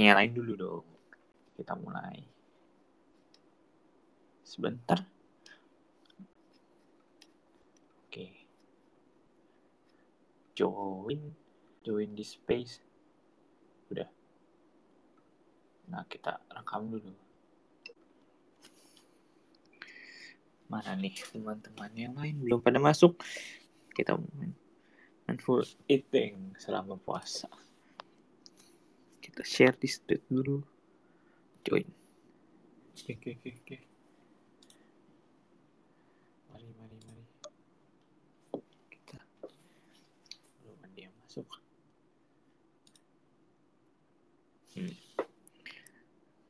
Oke, nyalain dulu dong. Kita mulai. Sebentar. Oke. Join. Join di space. Udah. Nah, kita rekam dulu. Mana nih teman-teman yang lain belum pada masuk? Kita mindful eating selama puasa. Kita share di state dulu. Join. Oke, oke, oke, oke. Mari, mari, mari. Kita belum ada yang masuk. Hmm.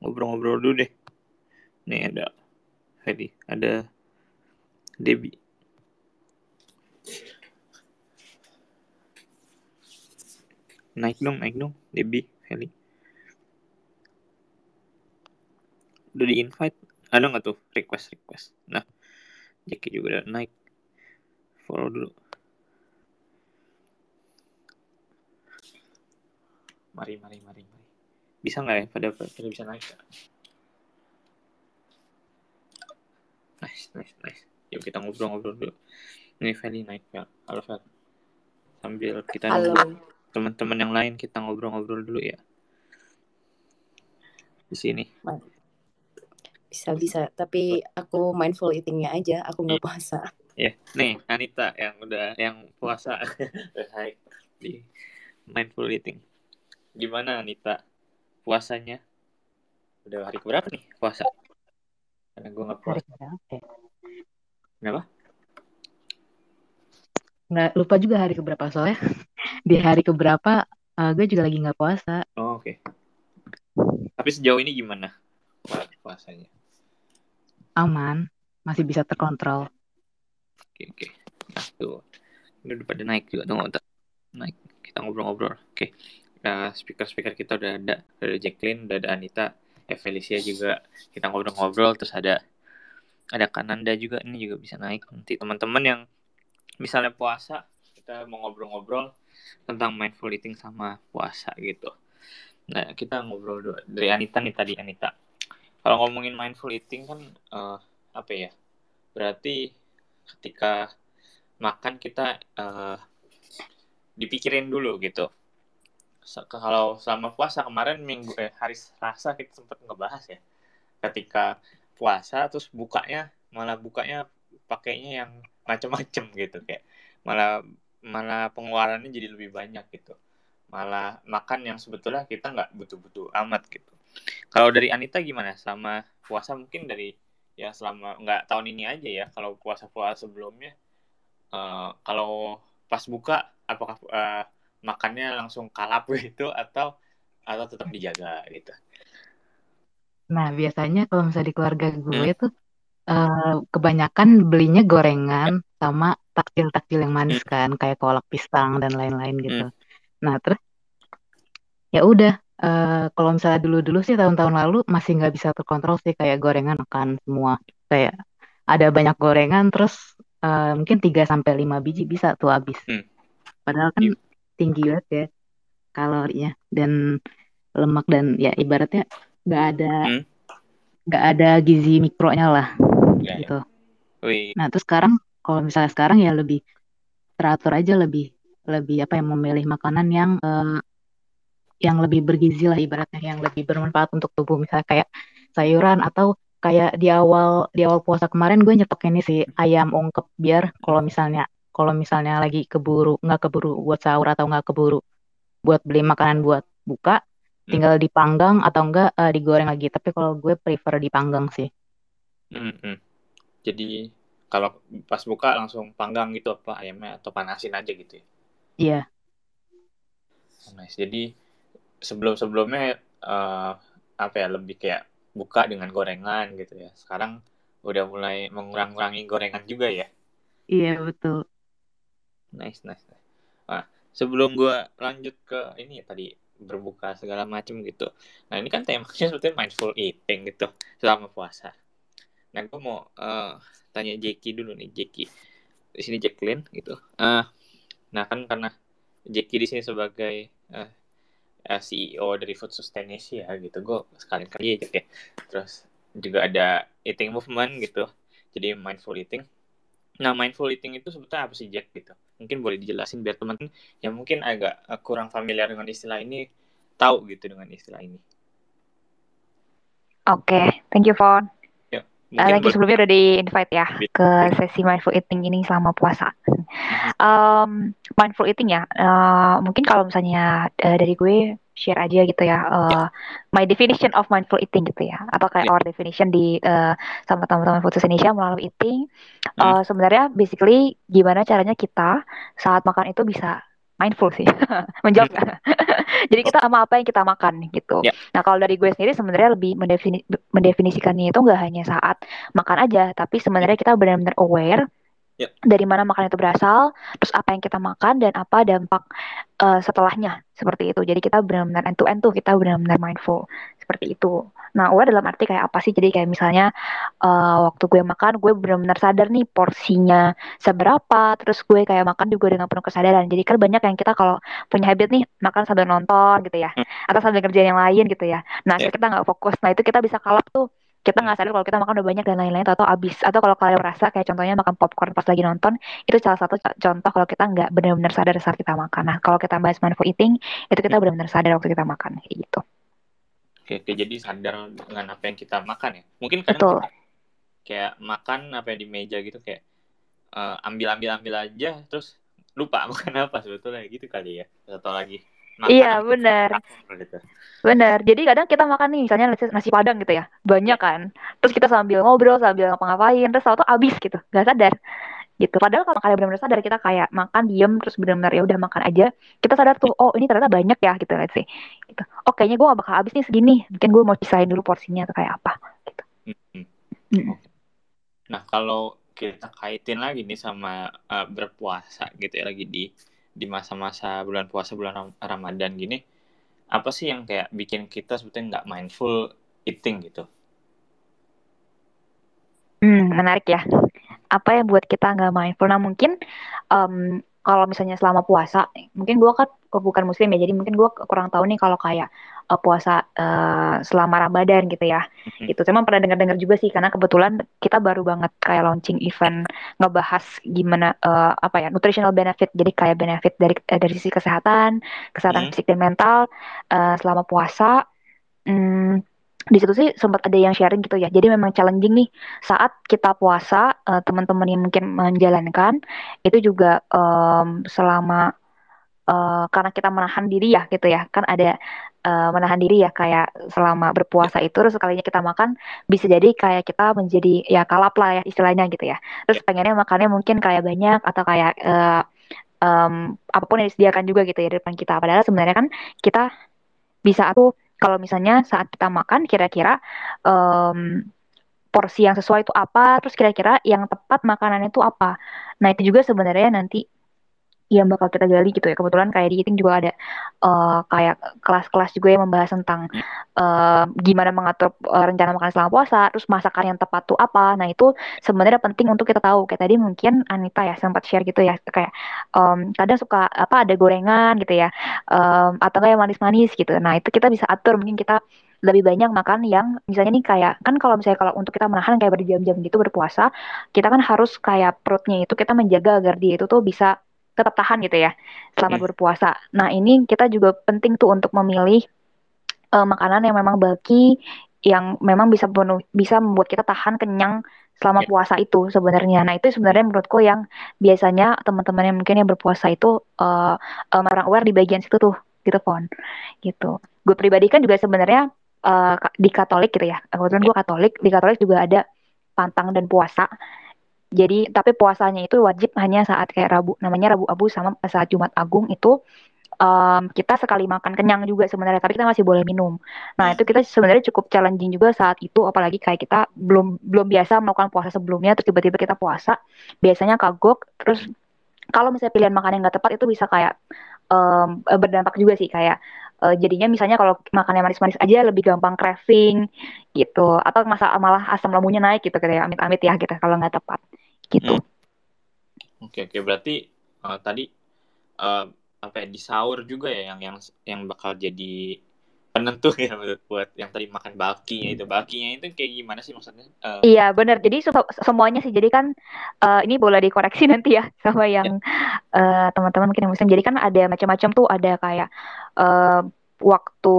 Ngobrol-ngobrol dulu deh. Nih ada Hedi, ada Debbie. Naik dong, naik dong, Debbie, Heli. Udah di invite, ada nggak tuh request request? Nah, Jackie juga udah naik. Follow dulu. Mari, mari, mari, mari. Bisa nggak ya? Pada pada bisa naik ya? Nice, nice, nice. Yuk kita ngobrol-ngobrol dulu. Ini Feli naik ya. Halo Fel. Sambil kita Halo. nunggu teman-teman yang lain kita ngobrol-ngobrol dulu ya. Di sini. Bisa bisa, tapi aku mindful eatingnya aja, aku nggak puasa. Ya, nih Anita yang udah yang puasa Hai di mindful eating. Gimana Anita puasanya? Udah hari keberapa nih puasa? Karena gue nggak puasa. berapa ya? Kenapa? Nggak lupa juga hari keberapa soalnya di hari keberapa eh, gue juga lagi nggak puasa. Oh, oke. Tapi sejauh ini gimana puasanya? Aman, masih bisa terkontrol. Oke, oke. Nah, tuh. Ini udah pada naik juga. Tunggu, bentar. Naik. Kita ngobrol-ngobrol. Oke. Nah, speaker-speaker kita udah ada. Ada Jacqueline, udah ada Anita. Ya, Felicia juga. Kita ngobrol-ngobrol. Terus ada ada Kananda juga. Ini juga bisa naik. Nanti teman-teman yang misalnya puasa, kita mau ngobrol-ngobrol tentang mindful eating sama puasa gitu. Nah, kita ngobrol dulu. Dari Anita nih tadi, Anita. Kalau ngomongin mindful eating kan, eh, apa ya, berarti ketika makan kita eh, dipikirin dulu gitu. Se- Kalau selama puasa kemarin minggu eh, hari Selasa kita sempat ngebahas ya. Ketika puasa terus bukanya malah bukanya pakainya yang macem-macem gitu kayak malah malah pengeluarannya jadi lebih banyak gitu. Malah makan yang sebetulnya kita nggak butuh-butuh amat gitu. Kalau dari Anita gimana? Selama puasa mungkin dari ya selama nggak tahun ini aja ya. Kalau puasa-puasa sebelumnya eh, kalau pas buka apakah eh, makannya langsung kalap gitu atau atau tetap dijaga gitu. Nah, biasanya kalau misalnya di keluarga gue Hmm. tuh eh, kebanyakan belinya gorengan sama takjil-takjil yang manis kan, kayak kolak pisang dan lain-lain gitu. Nah, terus ya udah eh, kalau misalnya dulu-dulu sih tahun-tahun lalu masih nggak bisa terkontrol sih kayak gorengan makan semua. Kayak ada banyak gorengan terus eh, mungkin 3 sampai 5 biji bisa tuh habis. Hmm. Padahal kan Iya. tinggi banget ya kalorinya dan lemak dan ya ibaratnya nggak ada Hmm. nggak ada gizi mikronya lah Ya, ya. gitu. Wih, Nah terus sekarang kalau misalnya sekarang ya lebih teratur aja lebih lebih apa yang memilih makanan yang eh, yang lebih bergizi lah ibaratnya yang lebih bermanfaat untuk tubuh. Misalnya kayak sayuran atau kayak di awal di awal puasa kemarin gue nyetok ini sih ayam ungkep. Biar kalau misalnya kalau misalnya lagi keburu nggak keburu buat sahur atau nggak keburu buat beli makanan buat buka tinggal dipanggang atau enggak eh, digoreng lagi. Tapi kalau gue prefer dipanggang sih. Hmm, hmm. Jadi kalau pas buka langsung panggang gitu apa ayamnya atau panasin aja gitu ya. iya Nice. Jadi sebelum-sebelumnya eh, apa ya lebih kayak buka dengan gorengan gitu ya. Sekarang udah mulai mengurang-kurangi gorengan juga ya. iya betul Nice, nice. nice. Nah, sebelum gua lanjut ke ini ya tadi berbuka segala macam gitu. Nah, ini kan temanya sebetulnya mindful eating gitu selama puasa. Nah, gua mau eh, tanya Jackie dulu nih, Jackie. Di sini Jacqueline gitu. Eh, nah, kan karena Jackie di sini sebagai eh, uh, CEO dari Food Sustaination ya gitu gue sekalian kali aja ya terus juga ada eating movement gitu jadi mindful eating nah mindful eating itu sebetulnya apa sih Jack gitu mungkin boleh dijelasin biar teman-teman yang mungkin agak uh, kurang familiar dengan istilah ini tahu gitu dengan istilah ini oke okay. thank you Fon Uh, thank you sebelumnya udah di invite ya ke sesi mindful eating ini selama puasa. Um, mindful eating ya, uh, mungkin kalau misalnya uh, dari gue share aja gitu ya, uh, yeah. my definition of mindful eating gitu ya, atau kayak yeah. our definition di uh, sama teman-teman Food Indonesia melalui eating. Uh. Sebenarnya basically gimana caranya kita saat makan itu bisa mindful sih menjawab hmm. jadi kita sama apa yang kita makan gitu yeah. nah kalau dari gue sendiri sebenarnya lebih mendefini mendefinisikannya itu nggak hanya saat makan aja tapi sebenarnya kita benar-benar aware yeah. dari mana makanan itu berasal terus apa yang kita makan dan apa dampak uh, setelahnya seperti itu jadi kita benar-benar end to end tuh kita benar-benar mindful seperti itu Nah, aware dalam arti kayak apa sih? Jadi kayak misalnya uh, waktu gue makan, gue benar-benar sadar nih porsinya seberapa. Terus gue kayak makan juga dengan penuh kesadaran. Jadi kan banyak yang kita kalau punya habit nih makan sambil nonton gitu ya, hmm. atau sambil kerjaan yang lain gitu ya. Nah, yeah. kita nggak fokus. Nah, itu kita bisa kalap tuh kita nggak sadar kalau kita makan udah banyak dan lain-lain atau abis atau kalau kalian merasa kayak contohnya makan popcorn pas lagi nonton itu salah satu contoh kalau kita nggak benar-benar sadar saat kita makan. Nah kalau kita bahas mindful eating itu kita hmm. benar-benar sadar waktu kita makan kayak gitu. Oke, oke, jadi sadar dengan apa yang kita makan ya. Mungkin kadang kita kayak makan apa yang di meja gitu kayak uh, ambil ambil ambil aja terus lupa makan apa sebetulnya gitu kali ya. Atau lagi iya benar. gitu. benar. Jadi kadang kita makan nih misalnya nasi padang gitu ya. Banyak iya. kan. Terus kita sambil ngobrol sambil ngapa-ngapain terus tau tuh habis gitu. Nggak sadar gitu. Padahal kalau kalian benar-benar sadar kita kayak makan diem terus benar-benar ya udah makan aja kita sadar tuh oh ini ternyata banyak ya gitu let's say. Gitu. Oh kayaknya gue gak bakal habis nih segini. Mungkin gue mau pisahin dulu porsinya atau kayak apa gitu. Hmm. Hmm. nah kalau kita kaitin lagi nih sama uh, berpuasa gitu ya lagi di di masa-masa bulan puasa bulan Ramadan gini apa sih yang kayak bikin kita sebetulnya nggak mindful eating gitu? Hmm, menarik ya. Apa yang buat kita nggak mindful? Nah mungkin um, kalau misalnya selama puasa mungkin gue kan bukan muslim ya jadi mungkin gue kurang tahu nih kalau kayak uh, puasa uh, selama ramadan gitu ya mm-hmm. itu saya pernah dengar-dengar juga sih karena kebetulan kita baru banget kayak launching event ngebahas gimana uh, apa ya nutritional benefit jadi kayak benefit dari uh, dari sisi kesehatan kesehatan mm-hmm. fisik dan mental uh, selama puasa hmm, di situ sih sempat ada yang sharing gitu ya. Jadi memang challenging nih saat kita puasa uh, teman-teman yang mungkin menjalankan itu juga um, selama uh, karena kita menahan diri ya gitu ya. Kan ada uh, menahan diri ya kayak selama berpuasa itu terus sekalinya kita makan bisa jadi kayak kita menjadi ya kalap lah ya istilahnya gitu ya. Terus pengennya makannya mungkin kayak banyak atau kayak uh, um, apa pun yang disediakan juga gitu ya di depan kita. Padahal sebenarnya kan kita bisa aku kalau misalnya saat kita makan kira-kira um, porsi yang sesuai itu apa, terus kira-kira yang tepat makanannya itu apa. Nah itu juga sebenarnya nanti yang bakal kita gali gitu ya. Kebetulan kayak di Eating juga ada uh, kayak kelas-kelas juga yang membahas tentang uh, gimana mengatur uh, rencana makan selama puasa, terus masakan yang tepat tuh apa. Nah itu sebenarnya penting untuk kita tahu. Kayak tadi mungkin Anita ya sempat share gitu ya, kayak um, kadang suka apa ada gorengan gitu ya, um, atau kayak manis-manis gitu. Nah itu kita bisa atur mungkin kita lebih banyak makan yang misalnya nih kayak kan kalau misalnya kalau untuk kita menahan kayak berjam-jam gitu berpuasa kita kan harus kayak perutnya itu kita menjaga agar dia itu tuh bisa tetap tahan gitu ya selama hmm. berpuasa. Nah ini kita juga penting tuh untuk memilih uh, makanan yang memang bagi yang memang bisa penuh bisa membuat kita tahan kenyang selama yeah. puasa itu sebenarnya. Nah itu sebenarnya menurutku yang biasanya teman-teman yang mungkin yang berpuasa itu uh, um, orang aware di bagian situ tuh gitu pon gitu. Gue pribadi kan juga sebenarnya uh, di Katolik gitu ya. Kebetulan gue Katolik di Katolik juga ada pantang dan puasa. Jadi tapi puasanya itu wajib hanya saat kayak Rabu namanya Rabu Abu sama saat Jumat Agung itu um, kita sekali makan kenyang juga sebenarnya tapi kita masih boleh minum. Nah, itu kita sebenarnya cukup challenging juga saat itu apalagi kayak kita belum belum biasa melakukan puasa sebelumnya terus tiba-tiba kita puasa. Biasanya kagok terus kalau misalnya pilihan makan yang nggak tepat itu bisa kayak um, berdampak juga sih kayak uh, jadinya misalnya kalau makan yang manis-manis aja lebih gampang craving gitu atau masa malah asam lambungnya naik gitu kayak amit-amit ya gitu kalau nggak tepat gitu. Hmm. Oke oke berarti uh, tadi uh, apa ya di sahur juga ya yang yang yang bakal jadi penentu ya buat, buat yang tadi makan bakinya itu bakinya itu kayak gimana sih maksudnya Eh, Iya benar. Jadi se- semuanya sih. Jadi kan eh, ini boleh dikoreksi nanti ya sama yang eh, teman-teman mungkin yang muslim. Jadi kan ada macam-macam tuh. Ada kayak eh, waktu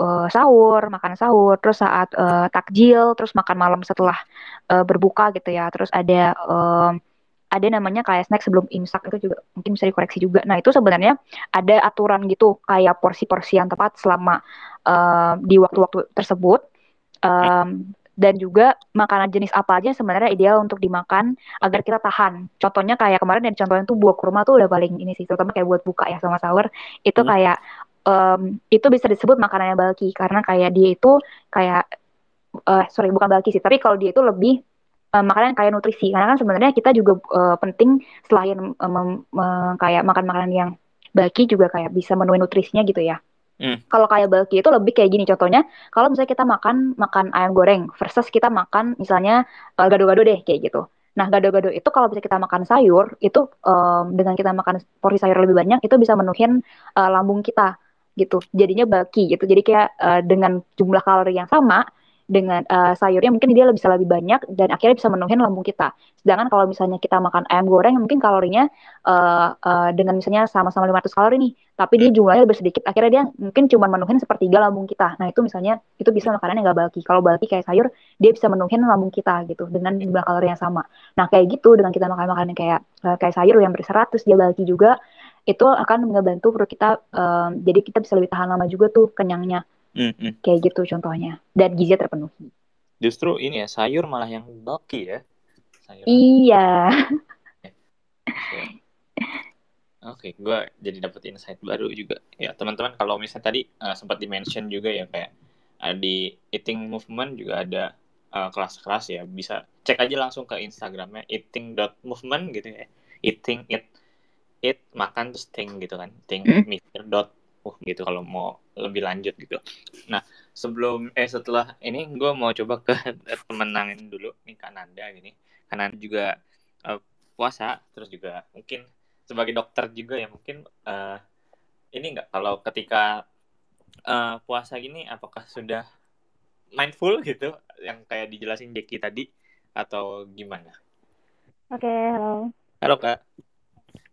eh, sahur, makan sahur, terus saat eh, takjil, terus makan malam setelah eh, berbuka gitu ya. Terus ada eh, ada namanya kayak snack sebelum imsak itu juga mungkin bisa dikoreksi juga. Nah itu sebenarnya ada aturan gitu kayak porsi-porsi yang tepat selama eh, di waktu-waktu tersebut. Em, dan juga makanan jenis apa aja yang sebenarnya ideal untuk dimakan agar kita tahan. Contohnya kayak kemarin yang contohnya tuh buah kurma tuh udah paling ini sih, terutama kayak buat buka ya sama sahur. Itu Hmm. kayak em, itu bisa disebut makanannya bulky karena kayak dia itu kayak eh sorry bukan bulky sih, tapi kalau dia itu lebih eh, makanan yang kayak nutrisi. Karena kan sebenarnya kita juga eh, penting selain mem- me- kayak makan makanan yang bulky juga kayak bisa memenuhi nutrisinya gitu ya. Hmm. Kalau kayak bulky itu lebih kayak gini contohnya, kalau misalnya kita makan makan ayam goreng versus kita makan misalnya gado-gado deh kayak gitu. Nah, gado-gado itu kalau misalnya kita makan sayur, itu em, dengan kita makan porsi sayur lebih banyak, itu bisa menuhin eh, lambung kita gitu. Jadinya bulky gitu. Jadi kayak eh, dengan jumlah kalori yang sama, dengan eh, sayurnya mungkin dia bisa lebih banyak dan akhirnya bisa menuhin lambung kita. Sedangkan kalau misalnya kita makan ayam goreng, mungkin kalorinya eh, eh, dengan misalnya sama-sama 500 kalori nih, tapi dia jumlahnya lebih sedikit, akhirnya dia mungkin cuma menuhin sepertiga lambung kita. Nah itu misalnya itu bisa makanan yang gak bulky. Kalau bulky kayak sayur, dia bisa menuhin lambung kita gitu dengan jumlah kalori yang sama. Nah kayak gitu dengan kita makan makanan kayak kayak sayur yang berseratus dia bulky juga, itu akan ngebantu perut kita, em, jadi kita bisa lebih tahan lama juga tuh kenyangnya hmm, hmm. kayak gitu contohnya. Dan gizinya terpenuhi. Justru ini ya sayur malah yang bulky ya. Sayur. Iya. Oke, gue jadi dapet insight baru juga. Ya, teman-teman kalau misalnya tadi eh, sempat di-mention juga ya kayak eh, di eating movement juga ada eh, kelas-kelas ya. Bisa cek aja langsung ke Instagramnya eating.movement gitu ya. Eating it eat makan terus think gitu kan. Think Mm. mikir dot uh gitu kalau mau lebih lanjut gitu. Nah, sebelum eh setelah ini gue mau coba ke temen nangin dulu nih Kananda gini. Karena juga eh, puasa terus juga mungkin sebagai dokter juga ya mungkin eh, ini nggak kalau ketika eh, puasa gini apakah sudah mindful gitu yang kayak dijelasin Jackie tadi atau gimana? Oke, halo. Halo kak.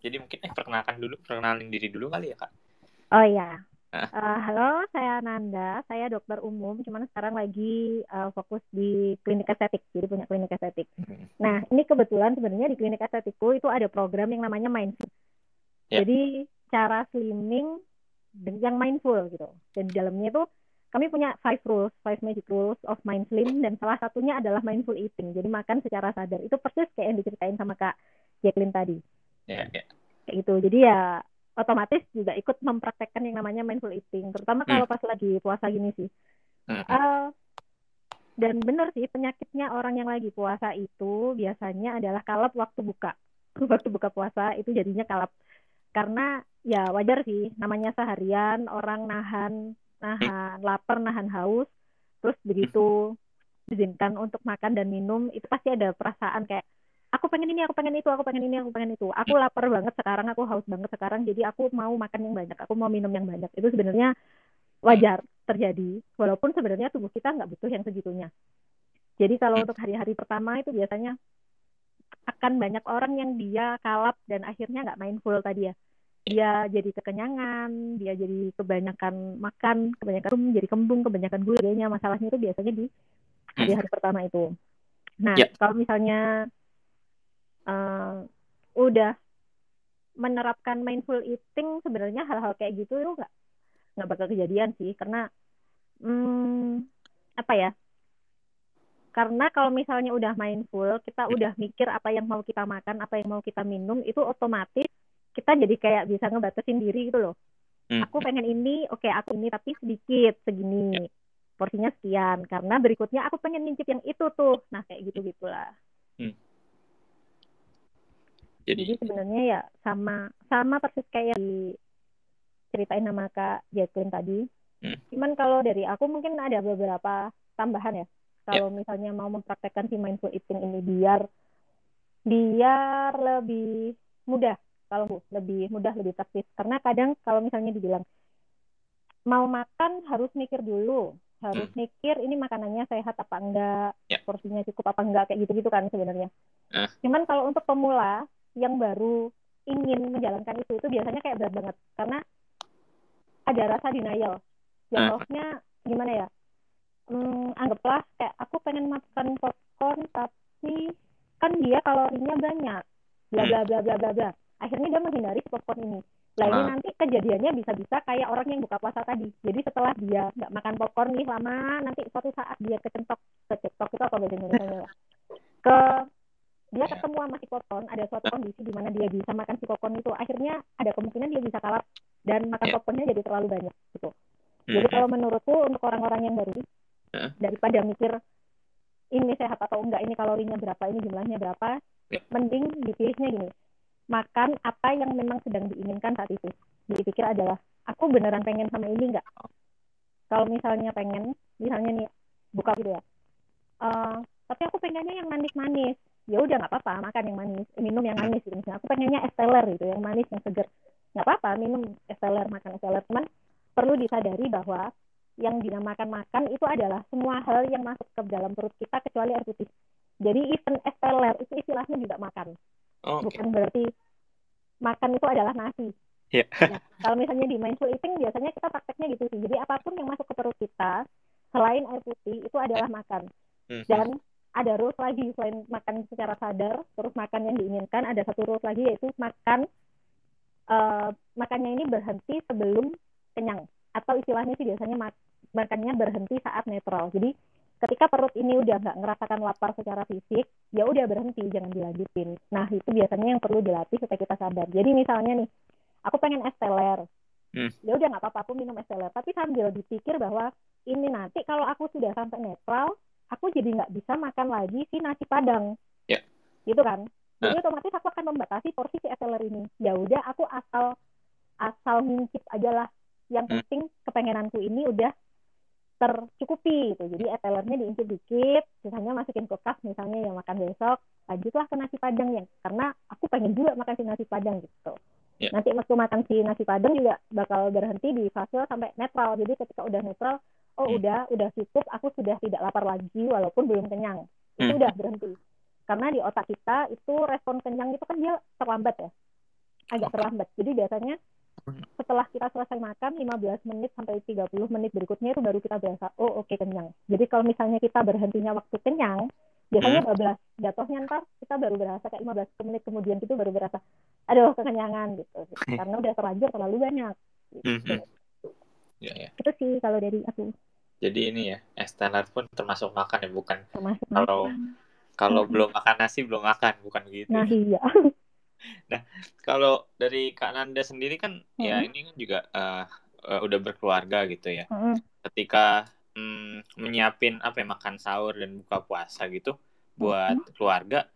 Jadi mungkin eh perkenalkan dulu, perkenalin diri dulu kali ya kak. Oh iya. Eh, halo, saya Nanda. Saya dokter umum, cuman sekarang lagi eh, fokus di klinik estetik. Jadi punya klinik estetik. Hmm. Nah, ini kebetulan sebenarnya di klinik estetikku itu ada program yang namanya mindful. Ya. Jadi cara slimming yang mindful gitu. Dan di dalamnya itu kami punya five rules, five magic rules of mind slim dan salah satunya adalah mindful eating. Jadi makan secara sadar. Itu persis kayak yang diceritain sama Kak Jacqueline tadi. Ya, ya. kayak gitu. Jadi ya otomatis juga ikut mempraktekkan yang namanya mindful eating terutama kalau pas lagi puasa gini sih. Hmm. Eh, dan benar sih penyakitnya orang yang lagi puasa itu biasanya adalah kalap waktu buka. Waktu buka puasa itu jadinya kalap. Karena ya wajar sih namanya seharian orang nahan nahan lapar nahan haus terus begitu diizinkan untuk makan dan minum itu pasti ada perasaan kayak aku pengen ini aku pengen itu aku pengen ini aku pengen itu. Aku lapar banget sekarang aku haus banget sekarang jadi aku mau makan yang banyak aku mau minum yang banyak. Itu sebenarnya wajar terjadi walaupun sebenarnya tubuh kita nggak butuh yang segitunya. Jadi kalau untuk hari-hari pertama itu biasanya akan banyak orang yang dia kalap dan akhirnya nggak mindful tadi ya. Dia jadi kekenyangan dia jadi kebanyakan makan kebanyakan minum, jadi kembung kebanyakan gulanya masalahnya itu biasanya di hari-hari pertama itu. Nah Ya. kalau misalnya eh, udah menerapkan mindful eating sebenarnya hal-hal kayak gitu itu nggak nggak bakal kejadian sih. Karena hmm, apa ya? Karena kalau misalnya udah mindful kita udah mikir apa yang mau kita makan apa yang mau kita minum itu otomatis kita jadi kayak bisa ngebatasin diri gitu loh. Hmm. aku pengen ini oke aku ini tapi sedikit segini. Porsinya sekian. Karena berikutnya aku pengen ngincip yang itu tuh. Nah kayak gitu gitulah Jadi Jadi sebenarnya ya sama sama persis kayak di ceritain sama Kak Jacqueline tadi. Hmm. Cuman kalau dari aku mungkin ada beberapa tambahan ya. Kalau misalnya mau mempraktekkan si mindful eating ini biar biar lebih mudah kalau lebih mudah lebih praktis karena kadang kalau misalnya dibilang mau makan harus mikir dulu harus Hmm. mikir ini makanannya sehat apa enggak Ya. porsinya cukup apa enggak kayak gitu gitu kan sebenarnya Eh. cuman kalau untuk pemula yang baru ingin menjalankan itu itu biasanya kayak berat banget. Karena ada rasa denial. Yang Eh. maksudnya gimana ya? Hmm, anggaplah kayak aku pengen makan popcorn tapi kan dia kalorinya banyak. Bla bla bla bla bla bla. Akhirnya dia menghindari si popcorn ini. Lah ini Ah. nanti kejadiannya bisa-bisa kayak orang yang buka puasa tadi. Jadi setelah dia nggak makan popcorn nih lama nanti suatu saat dia kecentok kecentok itu apa bahasa Indonesia ya? Ke dia Ya. ketemu sama si popcorn ada suatu kondisi di mana dia bisa makan si popcorn itu akhirnya ada kemungkinan dia bisa kalap dan makan Ya. popcornnya jadi terlalu banyak gitu jadi Hmm. kalau menurutku untuk orang-orang yang baru Heeh. daripada mikir ini sehat atau enggak, ini kalorinya berapa, ini jumlahnya berapa, Ya. mending dipilihnya gini. Makan apa yang memang sedang diinginkan saat itu. Jadi pikir adalah aku beneran pengen sama ini enggak? Kalau misalnya pengen, misalnya nih buka gitu ya. eh, tapi aku pengennya yang manis-manis. Ya udah nggak apa-apa, makan yang manis, minum yang manis gitu misalnya. Aku pengennya es teler gitu, yang manis, yang seger. Nggak apa-apa, minum es teler, makan es teler. Cuman perlu disadari bahwa yang dinamakan makan itu adalah semua hal yang masuk ke dalam perut kita kecuali air putih. Jadi even es teler itu istilahnya juga makan. Oh, oke. Bukan berarti makan itu adalah nasi. Iya. Ya, kalau misalnya di mindful eating biasanya kita prakteknya gitu sih. Jadi apa pun yang masuk ke perut kita selain air putih itu adalah makan. Hmm. Dan ada rules lagi selain makan secara sadar, terus makan yang diinginkan ada satu rules lagi yaitu makan eh, makannya ini berhenti sebelum kenyang atau istilahnya sih biasanya mak- makannya berhenti saat netral. Jadi ketika perut ini udah nggak ngerasakan lapar secara fisik, ya udah berhenti, jangan dilanjutin. Nah itu biasanya yang perlu dilatih supaya kita sadar. Jadi misalnya nih, aku pengen es teler, Hmm. ya udah nggak apa-apa aku minum es teler, tapi sambil dipikir bahwa ini nanti kalau aku sudah sampai netral, aku jadi nggak bisa makan lagi si nasi padang, Ya. gitu kan? Jadi otomatis aku akan membatasi porsi si es teler ini. Ya udah aku asal asal ngincip aja lah. Yang Hmm. penting kepengenanku ini udah tercukupi gitu. Jadi es telernya diincip dikit, sisanya masukin kulkas misalnya yang makan besok, lanjutlah ke nasi padang yang karena aku pengen juga makan si nasi padang gitu. Ya. Nanti waktu makan si nasi padang juga bakal berhenti di fase sampai netral. Jadi ketika udah netral, oh Hmm. udah udah cukup, aku sudah tidak lapar lagi walaupun belum kenyang. Itu Hmm. udah berhenti. Karena di otak kita itu respon kenyang itu kan dia terlambat ya. Agak terlambat. Jadi biasanya Hmm. setelah kita selesai makan 15 menit sampai 30 menit berikutnya itu baru kita berasa oh oke kenyang. Jadi kalau misalnya kita berhentinya waktu kenyang, biasanya Hmm. 12 jatuhnya ntar kita baru berasa kayak 15 menit kemudian itu baru berasa aduh kekenyangan gitu. Karena udah terlanjur terlalu banyak. Hmm, Gitu. Hmm. Ya, ya. Itu sih kalau dari aku Jadi ini ya, es teler pun termasuk makan ya, bukan termasuk kalau makan. kalau Hmm. belum makan nasi belum makan, bukan gitu. Nah iya. Kalau dari Kak Nanda sendiri kan ya Hmm. ini kan juga eh, eh, udah berkeluarga gitu ya. Mm-mm. Ketika mm, menyiapin apa ya makan sahur dan buka puasa gitu buat keluarga,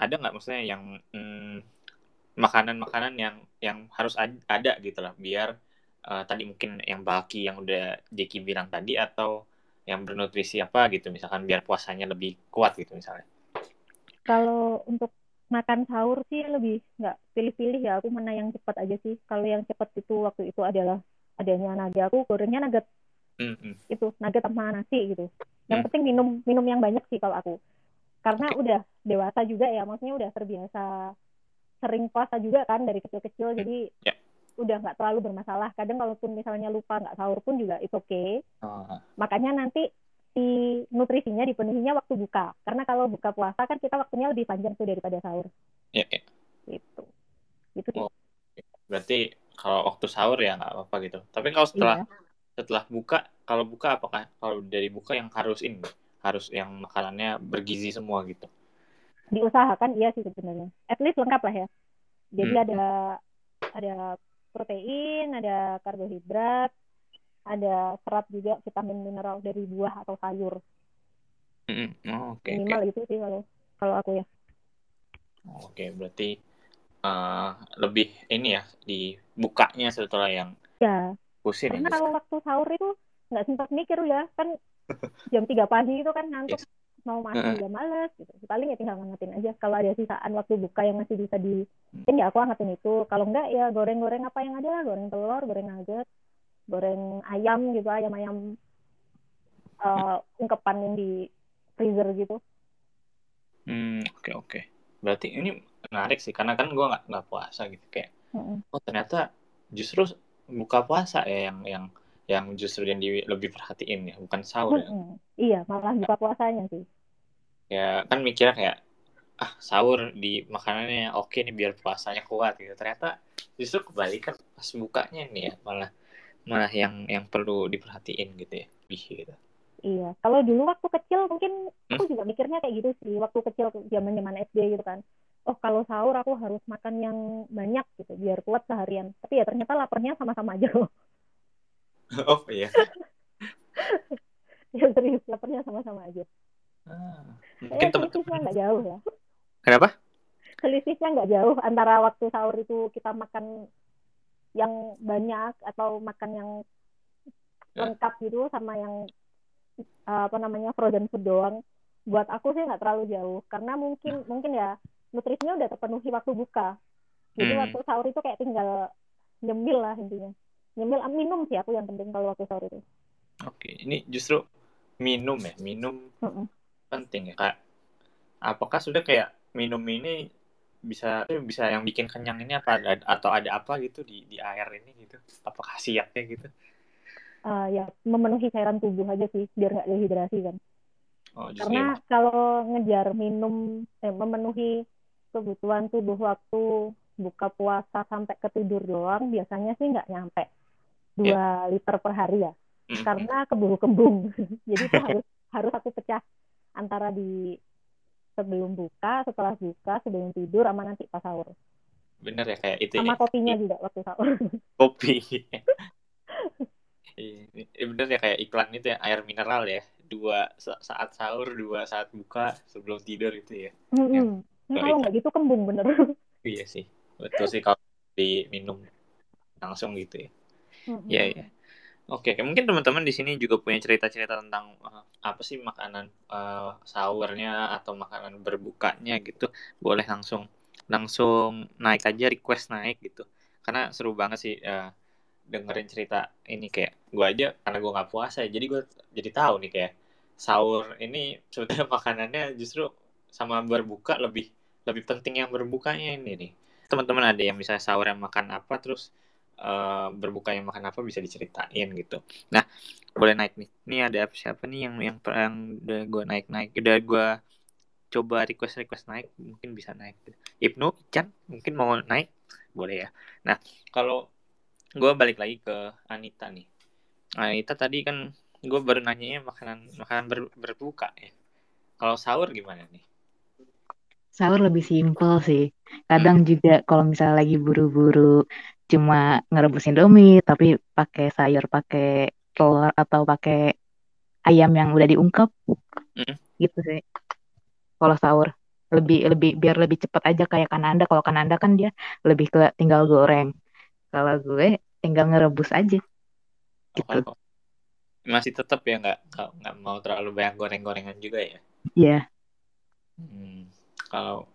ada nggak maksudnya yang mm, makanan-makanan yang yang harus ad- ada gitu lah biar eh, tadi mungkin yang bulky yang udah Jeki bilang tadi atau yang bernutrisi apa gitu misalkan biar puasanya lebih kuat gitu misalnya. Kalau untuk makan sahur sih lebih nggak pilih-pilih ya. Aku mana yang cepat aja sih. Kalau yang cepat itu waktu itu adalah adanya nugget. Aku gorengnya nugget Mm, mm. itu nugget sama nasi gitu. Yang Hmm. penting minum minum yang banyak sih kalau aku. Karena udah dewasa juga ya, maksudnya udah terbiasa sering puasa juga kan dari kecil-kecil. Jadi Ya. Udah nggak terlalu bermasalah. Kadang kalaupun misalnya lupa nggak sahur pun juga itu oke. Oh, Makanya nanti si nutrisinya dipenuhinya waktu buka. Karena kalau buka puasa kan kita waktunya lebih panjang tuh daripada sahur. ya, ya. Gitu. Gitu sih. Oh. Berarti kalau waktu sahur ya nggak apa-apa gitu. Tapi kalau setelah Iya. setelah buka, kalau buka apakah kalau dari buka yang harus ini harus yang makanannya bergizi semua gitu. Diusahakan iya sih sebenarnya. At least lengkap lah ya. Jadi Hmm. ada ada protein, ada karbohidrat, ada serat juga, vitamin mineral dari buah atau sayur. Mm-mm. Oh, Oke, oke. Minimal itu sih kalau kalau aku ya. Oke, berarti eh, lebih ini ya dibukanya setelah yang Ya, pusing karena ya. kalau waktu sahur itu nggak sempat mikir ya kan jam 3 pagi itu kan ngantuk Yes. Mau Heeh. juga males gitu paling ya tinggal ngangetin aja kalau ada sisaan waktu buka yang masih bisa di ya aku angetin itu kalau enggak ya goreng-goreng apa yang ada lah goreng telur goreng nugget goreng ayam gitu ayam ayam eh, ungkepan yang di freezer gitu Hmm, oke oke. Berarti ini menarik sih karena kan gue nggak nggak puasa gitu kayak. Mm-mm. Oh ternyata justru buka puasa ya yang yang yang justru yang di, lebih perhatiin ya bukan sahur ya. Iya malah buka puasanya sih Ya kan mikirnya kayak ah sahur di makanannya oke nih biar puasanya kuat gitu. Ternyata justru kebalikan pas bukanya nih ya malah malah yang yang perlu diperhatiin gitu ya. Lebih gitu. Iya, kalau dulu waktu kecil mungkin aku Hmm? juga mikirnya kayak gitu sih. Waktu kecil zaman zaman SD gitu kan. Oh kalau sahur aku harus makan yang banyak gitu biar kuat seharian. Tapi ya ternyata laparnya sama-sama aja loh. oh iya. ya serius laparnya sama-sama aja. Ah, mungkin selisihnya teman-teman. nggak jauh ya. Kenapa? Selisihnya nggak jauh antara waktu sahur itu kita makan yang banyak atau makan yang Ya. lengkap gitu sama yang uh, apa namanya frozen food doang. Buat aku sih nggak terlalu jauh karena mungkin mungkin ya nutrisinya udah terpenuhi waktu buka. Jadi Hmm. waktu sahur itu kayak tinggal nyemil lah intinya. Nyemil ah, minum sih aku yang penting kalau waktu sahur itu. Oke, ini justru minum ya, minum Mm-mm. Penting ya kak. Apakah sudah kayak minum ini bisa bisa yang bikin kenyang ini apa ada, atau ada apa gitu di di air ini gitu? Apa khasiatnya gitu? Uh, ya memenuhi cairan tubuh aja sih biar nggak dehidrasi kan. Oh Karena emang. kalau ngejar minum eh, memenuhi kebutuhan tubuh waktu buka puasa sampai ke tidur doang biasanya sih nggak nyampe dua liter per hari ya. Mm, karena keburu kembung. Jadi itu harus harus aku pecah antara di sebelum buka, setelah buka, sebelum tidur, sama nanti pas sahur. bener ya kayak itu Sama ya, kopinya juga waktu sahur. kopi. Iya, ini bener ya kayak iklan itu ya air mineral ya dua sa- saat sahur dua saat buka sebelum tidur itu ya Mm-mm. Nah, kalau nggak gitu kembung bener. iya sih betul sih kalau diminum langsung gitu ya Mm-mm. Iya, iya. Oke, oke. mungkin teman-teman di sini juga punya cerita-cerita tentang uh, apa sih makanan uh, sahurnya atau makanan berbukanya gitu. Boleh langsung langsung naik aja request naik gitu. Karena seru banget sih uh, dengerin cerita ini kayak gue aja karena gue nggak puasa jadi gue jadi tahu nih kayak sahur ini sebetulnya makanannya justru sama berbuka lebih lebih penting yang berbukanya ini nih. Teman-teman ada yang misalnya sahur yang makan apa terus eh, berbuka yang makan apa bisa diceritain gitu. Nah, boleh naik nih. Ini ada siapa nih yang yang yang udah gue naik naik, udah gue coba request request naik, mungkin bisa naik. Ibnu, Ican, mungkin mau naik, boleh ya. Nah, kalau gue balik lagi ke Anita nih. Anita tadi kan gue baru nanyanya makanan makanan ber- berbuka ya. Kalau sahur gimana nih? Sahur lebih simpel sih. Kadang juga kalau misalnya lagi buru-buru cuma ngerebus Indomie tapi pakai sayur, pakai telur atau pakai ayam yang udah diungkep Mm. gitu sih. Kalau sahur lebih lebih biar lebih cepat aja kayak Kananda. Kalau Kananda kan dia lebih ke tinggal goreng. Kalau gue tinggal ngerebus aja gitu. Oh, masih tetap ya nggak nggak mau terlalu banyak goreng-gorengan juga ya? Iya. Hmm, kalau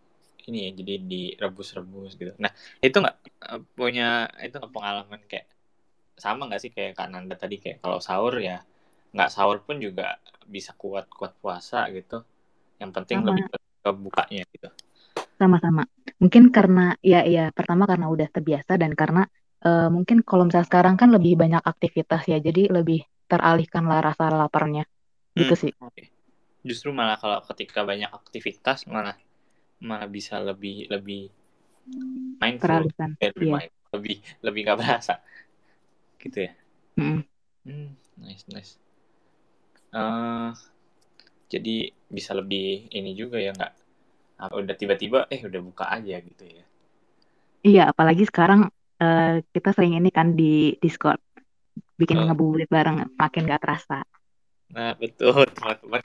ini ya jadi direbus-rebus gitu. Nah itu nggak eh, punya itu nggak pengalaman kayak sama nggak sih kayak Kak Nanda tadi kayak kalau sahur ya nggak sahur pun juga bisa kuat-kuat puasa gitu. Yang penting Sama. lebih ke bukanya gitu. Sama-sama. Mungkin karena ya ya pertama karena udah terbiasa dan karena eh, mungkin kalau misalnya sekarang kan lebih banyak aktivitas ya, jadi lebih teralihkan lah rasa laparnya. Gitu Hmm, sih. oke. Justru malah kalau ketika banyak aktivitas malah malah bisa lebih lebih mindful, Teralihkan. lebih mind- lebih lebih nggak berasa gitu ya. Mm. Hmm, nice, nice. Eh, jadi bisa lebih ini juga ya nggak? Udah tiba-tiba eh udah buka aja gitu ya? Iya, apalagi sekarang eh, kita sering ini kan di Discord bikin Oh. ngebuburit bareng, makin gak terasa. Nah betul teman-teman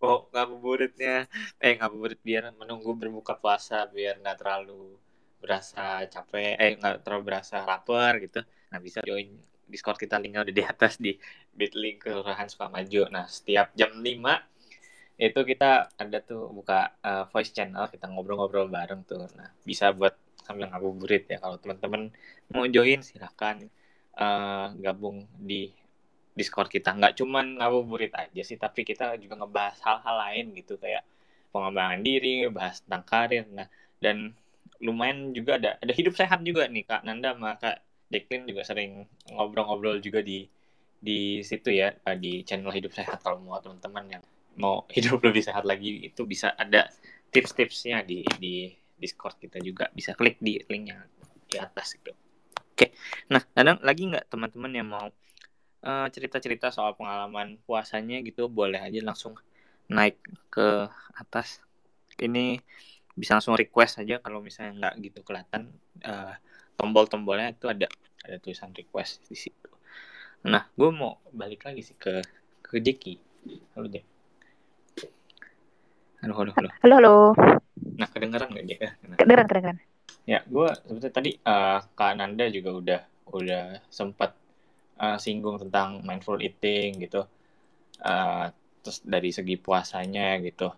kalau ngabuburitnya eh ngabuburit biar menunggu berbuka puasa biar nggak terlalu berasa capek eh nggak terlalu berasa lapar gitu. Nah bisa join Discord kita linknya udah di atas di bit.ly kelurahan Sukamaju. Nah setiap jam 5 itu kita ada tuh buka uh, voice channel kita ngobrol-ngobrol bareng tuh nah bisa buat sambil ngabuburit ya kalau teman-teman mau join silahkan uh, gabung di Discord kita. Nggak cuman ngabuburit aja sih tapi kita juga ngebahas hal-hal lain gitu kayak pengembangan diri bahas tentang karir. Nah dan lumayan juga ada ada hidup sehat juga nih kak Nanda sama kak Declan juga sering ngobrol-ngobrol juga di di situ ya di channel hidup sehat. Kalau mau teman-teman yang mau hidup lebih sehat lagi itu bisa ada tips-tipsnya di di Discord kita juga. Bisa klik di linknya di atas itu. Oke, nah ada lagi nggak teman-teman yang mau cerita cerita-cerita soal pengalaman puasanya gitu boleh aja langsung naik ke atas. Ini bisa langsung request aja kalau misalnya nggak gitu kelihatan uh, tombol-tombolnya itu ada ada tulisan request di situ. Nah, gue mau balik lagi sih ke ke Jeki. Halo Jek. Halo, halo, halo. Halo, halo. Nah, kedengeran nggak Jek? Nah. Kedengeran, kedengeran. Ya, gue sebetulnya tadi uh, Kak Nanda juga udah udah sempat uh, singgung tentang mindful eating gitu. Uh, terus dari segi puasanya gitu.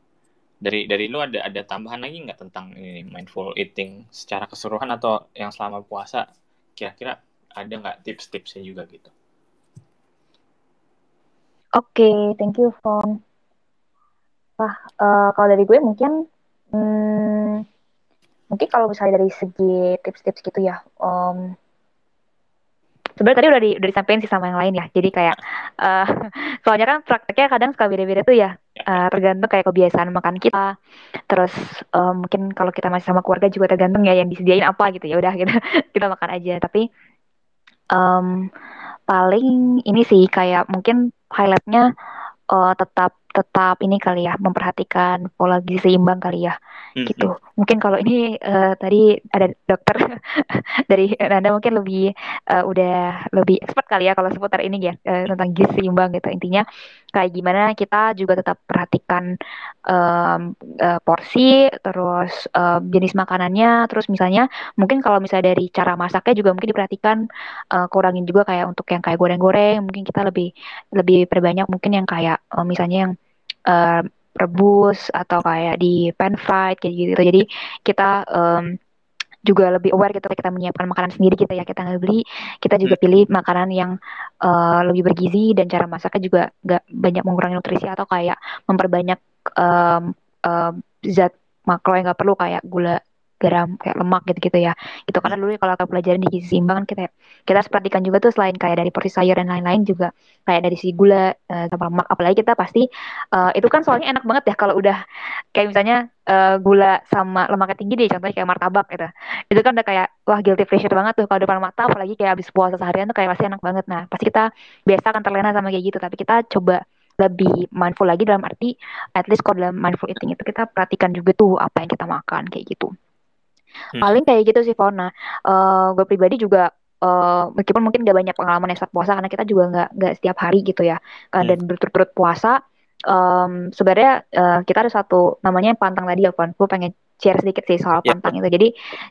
Dari dari lu ada ada tambahan lagi nggak tentang ini mindful eating secara keseluruhan atau yang selama puasa kira-kira ada nggak tips-tipsnya juga gitu? Oke, okay, thank you, Fon. Wah, uh, kalau dari gue mungkin, hmm, mungkin kalau misalnya dari segi tips-tips gitu ya, um, sebenarnya tadi udah di udah disampaikan sih sama yang lain ya. Jadi kayak uh, soalnya kan prakteknya kadang suka beda-beda tuh ya. Uh, tergantung kayak kebiasaan makan kita. Terus uh, mungkin kalau kita masih sama keluarga juga tergantung ya yang disediain apa gitu. Ya udah gitu kita makan aja. Tapi um, paling ini sih kayak mungkin highlightnya uh, tetap tetap ini kali ya memperhatikan pola gizi seimbang kali ya hmm. gitu mungkin kalau ini uh, tadi ada dokter dari anda mungkin lebih uh, udah lebih expert kali ya kalau seputar ini ya uh, tentang gizi seimbang gitu intinya kayak gimana kita juga tetap perhatikan um, uh, porsi terus uh, jenis makanannya terus misalnya mungkin kalau misalnya dari cara masaknya juga mungkin diperhatikan uh, kurangin juga kayak untuk yang kayak goreng-goreng mungkin kita lebih lebih perbanyak mungkin yang kayak uh, misalnya yang uh, rebus atau kayak di pan fried kayak gitu jadi kita um, juga lebih aware gitu kita menyiapkan makanan sendiri kita ya kita nggak beli kita juga hmm. pilih makanan yang uh, lebih bergizi dan cara masaknya juga nggak banyak mengurangi nutrisi atau kayak memperbanyak um, um, zat makro yang nggak perlu kayak gula garam kayak lemak gitu-gitu ya. Itu karena dulu kalau kita pelajaran di gizi seimbang kan kita kita harus perhatikan juga tuh selain kayak dari porsi sayur dan lain-lain juga kayak dari si gula uh, sama lemak. Apalagi kita pasti uh, itu kan soalnya enak banget ya kalau udah kayak misalnya uh, gula sama lemaknya tinggi deh contohnya kayak martabak gitu. Itu kan udah kayak wah guilty pleasure banget tuh kalau depan mata apalagi kayak habis puasa seharian tuh kayak pasti enak banget. Nah pasti kita biasa akan terlena sama kayak gitu tapi kita coba lebih mindful lagi dalam arti at least kalau dalam mindful eating itu kita perhatikan juga tuh apa yang kita makan kayak gitu. Hmm. Paling kayak gitu sih Fauna. Uh, gue pribadi juga uh, meskipun mungkin gak banyak pengalaman yang saat puasa karena kita juga nggak nggak setiap hari gitu ya uh, hmm. dan berturut-turut puasa. Um, sebenarnya uh, kita ada satu namanya pantang tadi ya, Fon. Gue pengen share sedikit sih soal yeah. pantang itu. Jadi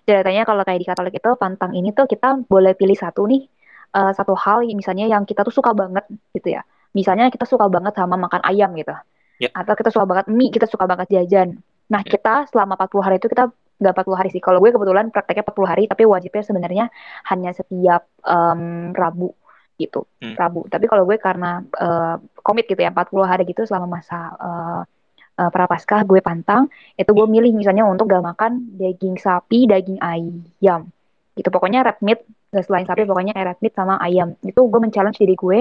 ceritanya kalau kayak di Katolik itu pantang ini tuh kita boleh pilih satu nih uh, satu hal misalnya yang kita tuh suka banget gitu ya. Misalnya kita suka banget sama makan ayam gitu. Yeah. Atau kita suka banget mie, kita suka banget jajan. Nah, yeah. kita selama 40 hari itu kita nggak 40 hari sih. Kalau gue kebetulan prakteknya 40 hari, tapi wajibnya sebenarnya hanya setiap um, Rabu gitu, hmm. Rabu. Tapi kalau gue karena uh, komit gitu ya 40 hari gitu selama masa uh, uh, prapaskah gue pantang, itu gue milih misalnya untuk gak makan daging sapi, daging ayam. Gitu pokoknya red meat, gak selain sapi pokoknya red meat sama ayam. Itu gue men-challenge diri gue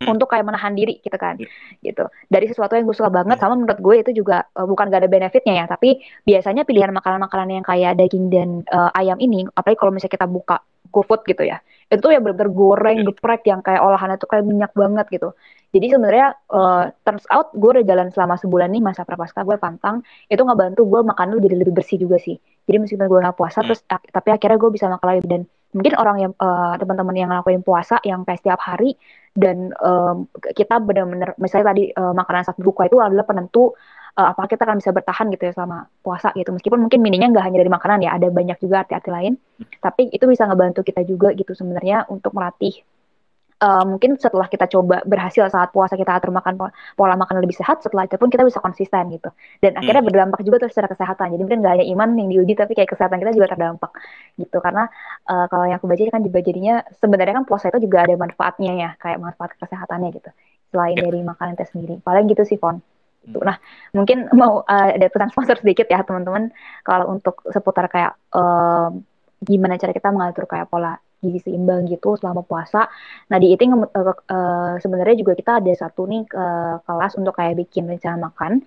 hmm. untuk kayak menahan diri gitu kan hmm. gitu dari sesuatu yang gue suka banget hmm. sama menurut gue itu juga uh, bukan gak ada benefitnya ya tapi biasanya pilihan makanan-makanan yang kayak daging dan uh, ayam ini apalagi kalau misalnya kita buka GoFood gitu ya itu tuh yang bener-bener goreng hmm. geprek yang kayak olahannya tuh kayak minyak banget gitu jadi sebenarnya uh, turns out gue udah jalan selama sebulan nih masa prapaskah gue pantang itu nggak bantu gue makan lu jadi lebih bersih juga sih jadi meskipun gue nggak puasa hmm. terus tapi akhirnya gue bisa makan lagi dan mungkin orang yang uh, teman-teman yang ngelakuin puasa yang kayak setiap hari dan um, kita benar-benar misalnya tadi uh, makanan saat buka itu adalah penentu uh, apa kita akan bisa bertahan gitu ya selama puasa gitu. Meskipun mungkin mininya nggak hanya dari makanan ya ada banyak juga arti-arti lain. Tapi itu bisa ngebantu kita juga gitu sebenarnya untuk melatih uh, mungkin setelah kita coba berhasil saat puasa kita atur makan pola makan lebih sehat setelah itu pun kita bisa konsisten gitu. Dan akhirnya hmm. berdampak juga tuh secara kesehatan. Jadi mungkin nggak hanya iman yang diuji tapi kayak kesehatan kita juga terdampak gitu. Karena uh, kalau yang aku baca kan juga jadinya sebenarnya kan puasa itu juga ada manfaatnya ya kayak manfaat kesehatannya gitu selain yeah. dari makanan itu sendiri. Paling gitu sih Fon. Gitu. Nah, mungkin mau uh, ada pesan sponsor sedikit ya teman-teman. Kalau untuk seputar kayak uh, gimana cara kita mengatur kayak pola gizi seimbang gitu selama puasa. Nah di eating uh, uh, sebenarnya juga kita ada satu nih uh, kelas untuk kayak bikin rencana makan.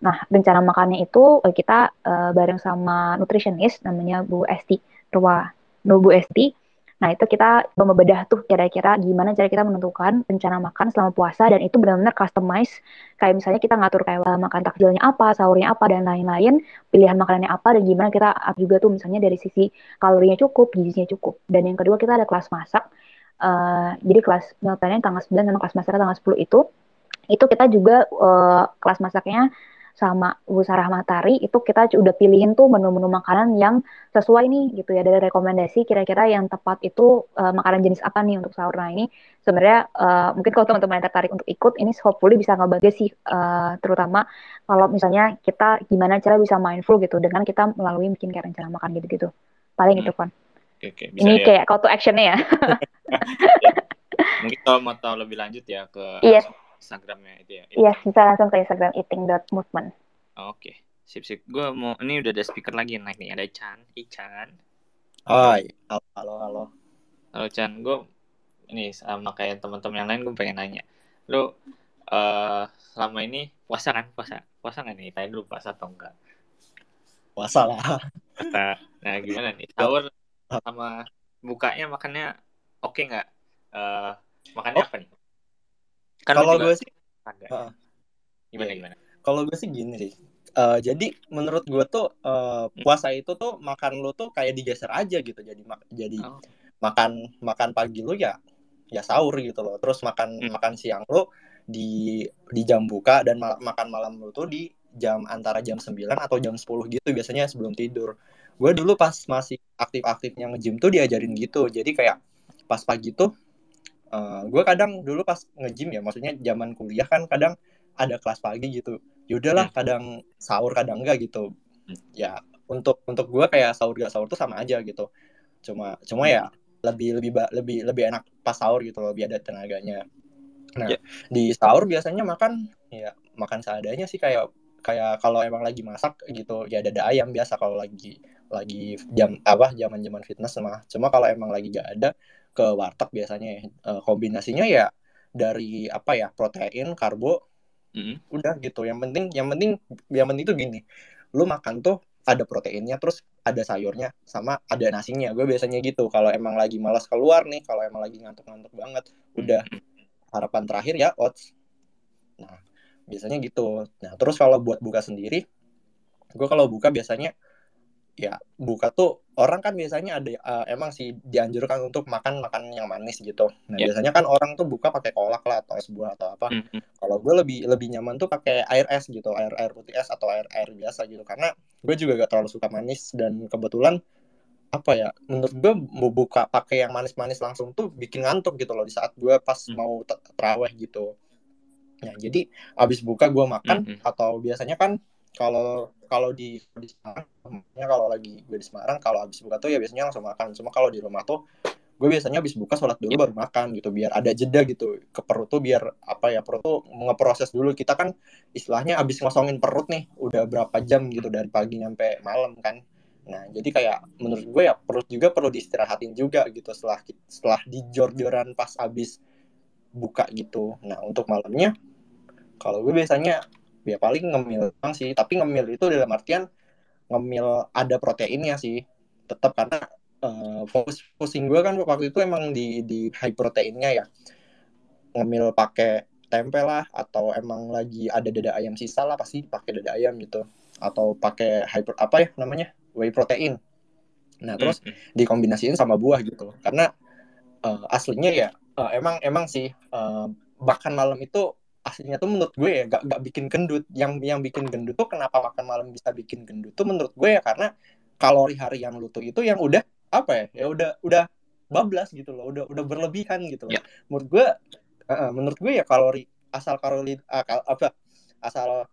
Nah rencana makannya itu uh, kita uh, bareng sama nutritionist namanya Bu Esti Rua, Bu Esti. Nah, itu kita membedah tuh kira-kira gimana cara kita menentukan rencana makan selama puasa dan itu benar-benar customize. Kayak misalnya kita ngatur kayak uh, makan takjilnya apa, sahurnya apa dan lain-lain, pilihan makanannya apa dan gimana kita juga tuh misalnya dari sisi kalorinya cukup, gizinya cukup. Dan yang kedua kita ada kelas masak. Uh, jadi kelas meal tanggal 9 sama kelas masak tanggal 10 itu itu kita juga uh, kelas masaknya sama Bu Sarah Matari itu kita udah pilihin tuh menu-menu makanan yang sesuai nih gitu ya dari rekomendasi kira-kira yang tepat itu uh, makanan jenis apa nih untuk sahur. Nah ini sebenarnya uh, mungkin kalau teman-teman yang tertarik untuk ikut ini hopefully bisa ngebantu sih uh, terutama kalau misalnya kita gimana cara bisa mindful gitu dengan kita melalui bikin kayak rencana makan gitu-gitu. Paling hmm. itu kan. Oke, oke. ini ya. kayak call to actionnya ya. mungkin kalau mau tahu lebih lanjut ya ke yes. Instagramnya itu ya? Iya, yes, bisa langsung ke Instagram eating.movement. Oh, Oke, okay. sip sip. Gue mau ini udah ada speaker lagi naik nih. Ada Chan, Ichan. Hai, halo halo halo. Halo Chan, gue ini sama kayak teman-teman yang lain gue pengen nanya. Lo uh, selama ini puasa kan? Puasa, puasa nggak nih? Tanya dulu puasa atau enggak? Puasa lah. Puasa. Nah gimana nih? Sahur sama bukanya makannya oke okay nggak? Uh, makannya oh. apa nih? Kan kalau gue sih uh, gimana iya. gimana? Kalau gue sih gini sih. Uh, jadi menurut gue tuh uh, puasa itu tuh makan lu tuh kayak digeser aja gitu. Jadi mak jadi oh. makan makan pagi lu ya ya sahur gitu loh. Terus makan hmm. makan siang lu di di jam buka dan mal makan malam lu tuh di jam antara jam 9 atau jam 10 gitu biasanya sebelum tidur. Gue dulu pas masih aktif-aktifnya nge-gym tuh diajarin gitu. Jadi kayak pas pagi tuh uh, eh, gue kadang dulu pas nge-gym ya maksudnya zaman kuliah kan kadang ada kelas pagi gitu yaudahlah hmm. kadang sahur kadang enggak gitu hmm. ya untuk untuk gue kayak sahur gak sahur tuh sama aja gitu cuma cuma ya lebih lebih lebih lebih enak pas sahur gitu lebih ada tenaganya nah yeah. di sahur biasanya makan ya makan seadanya sih kayak kayak kalau emang lagi masak gitu ya ada ayam biasa kalau lagi lagi jam apa zaman zaman fitness mah cuma kalau emang lagi gak ada ke warteg biasanya ya. Uh, kombinasinya ya dari apa ya protein karbo mm. udah gitu. Yang penting yang penting yang penting itu gini. Lu makan tuh ada proteinnya terus ada sayurnya sama ada nasinya. Gue biasanya gitu. Kalau emang lagi malas keluar nih kalau emang lagi ngantuk-ngantuk banget udah. Harapan terakhir ya oats. Nah biasanya gitu. Nah terus kalau buat buka sendiri gue kalau buka biasanya ya buka tuh orang kan biasanya ada uh, emang sih dianjurkan untuk makan makan yang manis gitu. Nah yeah. biasanya kan orang tuh buka pakai kolak lah atau es buah atau apa. Mm -hmm. Kalau gue lebih lebih nyaman tuh pakai air es gitu, air air putih es atau air air biasa gitu. Karena gue juga gak terlalu suka manis dan kebetulan apa ya menurut gue mau buka pakai yang manis-manis langsung tuh bikin ngantuk gitu loh di saat gue pas mm. mau teraweh gitu. Nah jadi abis buka gue makan mm -hmm. atau biasanya kan kalau kalau di di Semarang kalau lagi gue di Semarang kalau habis buka tuh ya biasanya langsung makan. Cuma kalau di rumah tuh gue biasanya habis buka sholat dulu baru makan gitu biar ada jeda gitu ke perut tuh biar apa ya perut tuh ngeproses dulu. Kita kan istilahnya habis ngosongin perut nih udah berapa jam gitu dari pagi sampai malam kan. Nah jadi kayak menurut gue ya perut juga perlu diistirahatin juga gitu setelah setelah di jor-joran pas habis buka gitu. Nah untuk malamnya kalau gue biasanya ya paling ngemil sih. Tapi ngemil itu dalam artian ngemil ada proteinnya sih. Tetap karena uh, fokus pusing gue kan waktu itu emang di di high proteinnya ya. Ngemil pakai tempe lah atau emang lagi ada dada ayam sisa lah pasti pakai dada ayam gitu. Atau pakai high apa ya namanya? Whey protein. Nah terus mm -hmm. dikombinasiin sama buah gitu. Karena uh, aslinya ya uh, emang emang sih uh, bahkan malam itu aslinya tuh menurut gue ya gak, gak bikin gendut. Yang yang bikin gendut tuh kenapa makan malam bisa bikin gendut tuh menurut gue ya karena kalori harian lu tuh itu yang udah apa ya ya udah udah bablas gitu loh. Udah udah berlebihan gitu loh. Ya. menurut gue uh, menurut gue ya kalori asal kalori ah, kal- apa asal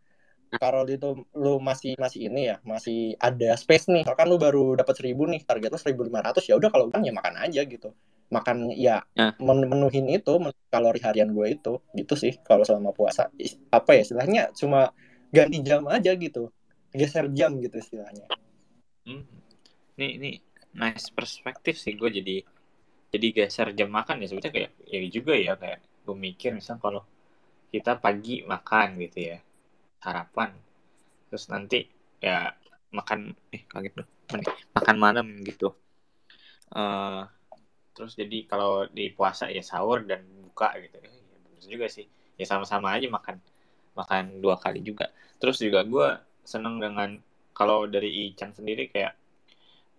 kalori itu lu masih masih ini ya masih ada space nih. Misalkan lu baru dapat seribu nih target lu seribu lima ratus ya udah kalau kan ya makan aja gitu makan ya Nah. men- menuhin itu kalori harian gue itu gitu sih kalau selama puasa apa ya istilahnya cuma ganti jam aja gitu geser jam gitu istilahnya Hmm. Ini ini nice perspektif sih gue jadi jadi geser jam makan ya sebetulnya kayak ya juga ya kayak gue mikir misal kalau kita pagi makan gitu ya sarapan terus nanti ya makan eh kaget dong makan malam gitu eh terus jadi kalau di puasa ya sahur dan buka gitu. Ya bagus juga sih. Ya sama-sama aja makan makan dua kali juga. Terus juga gue seneng dengan kalau dari Ican sendiri kayak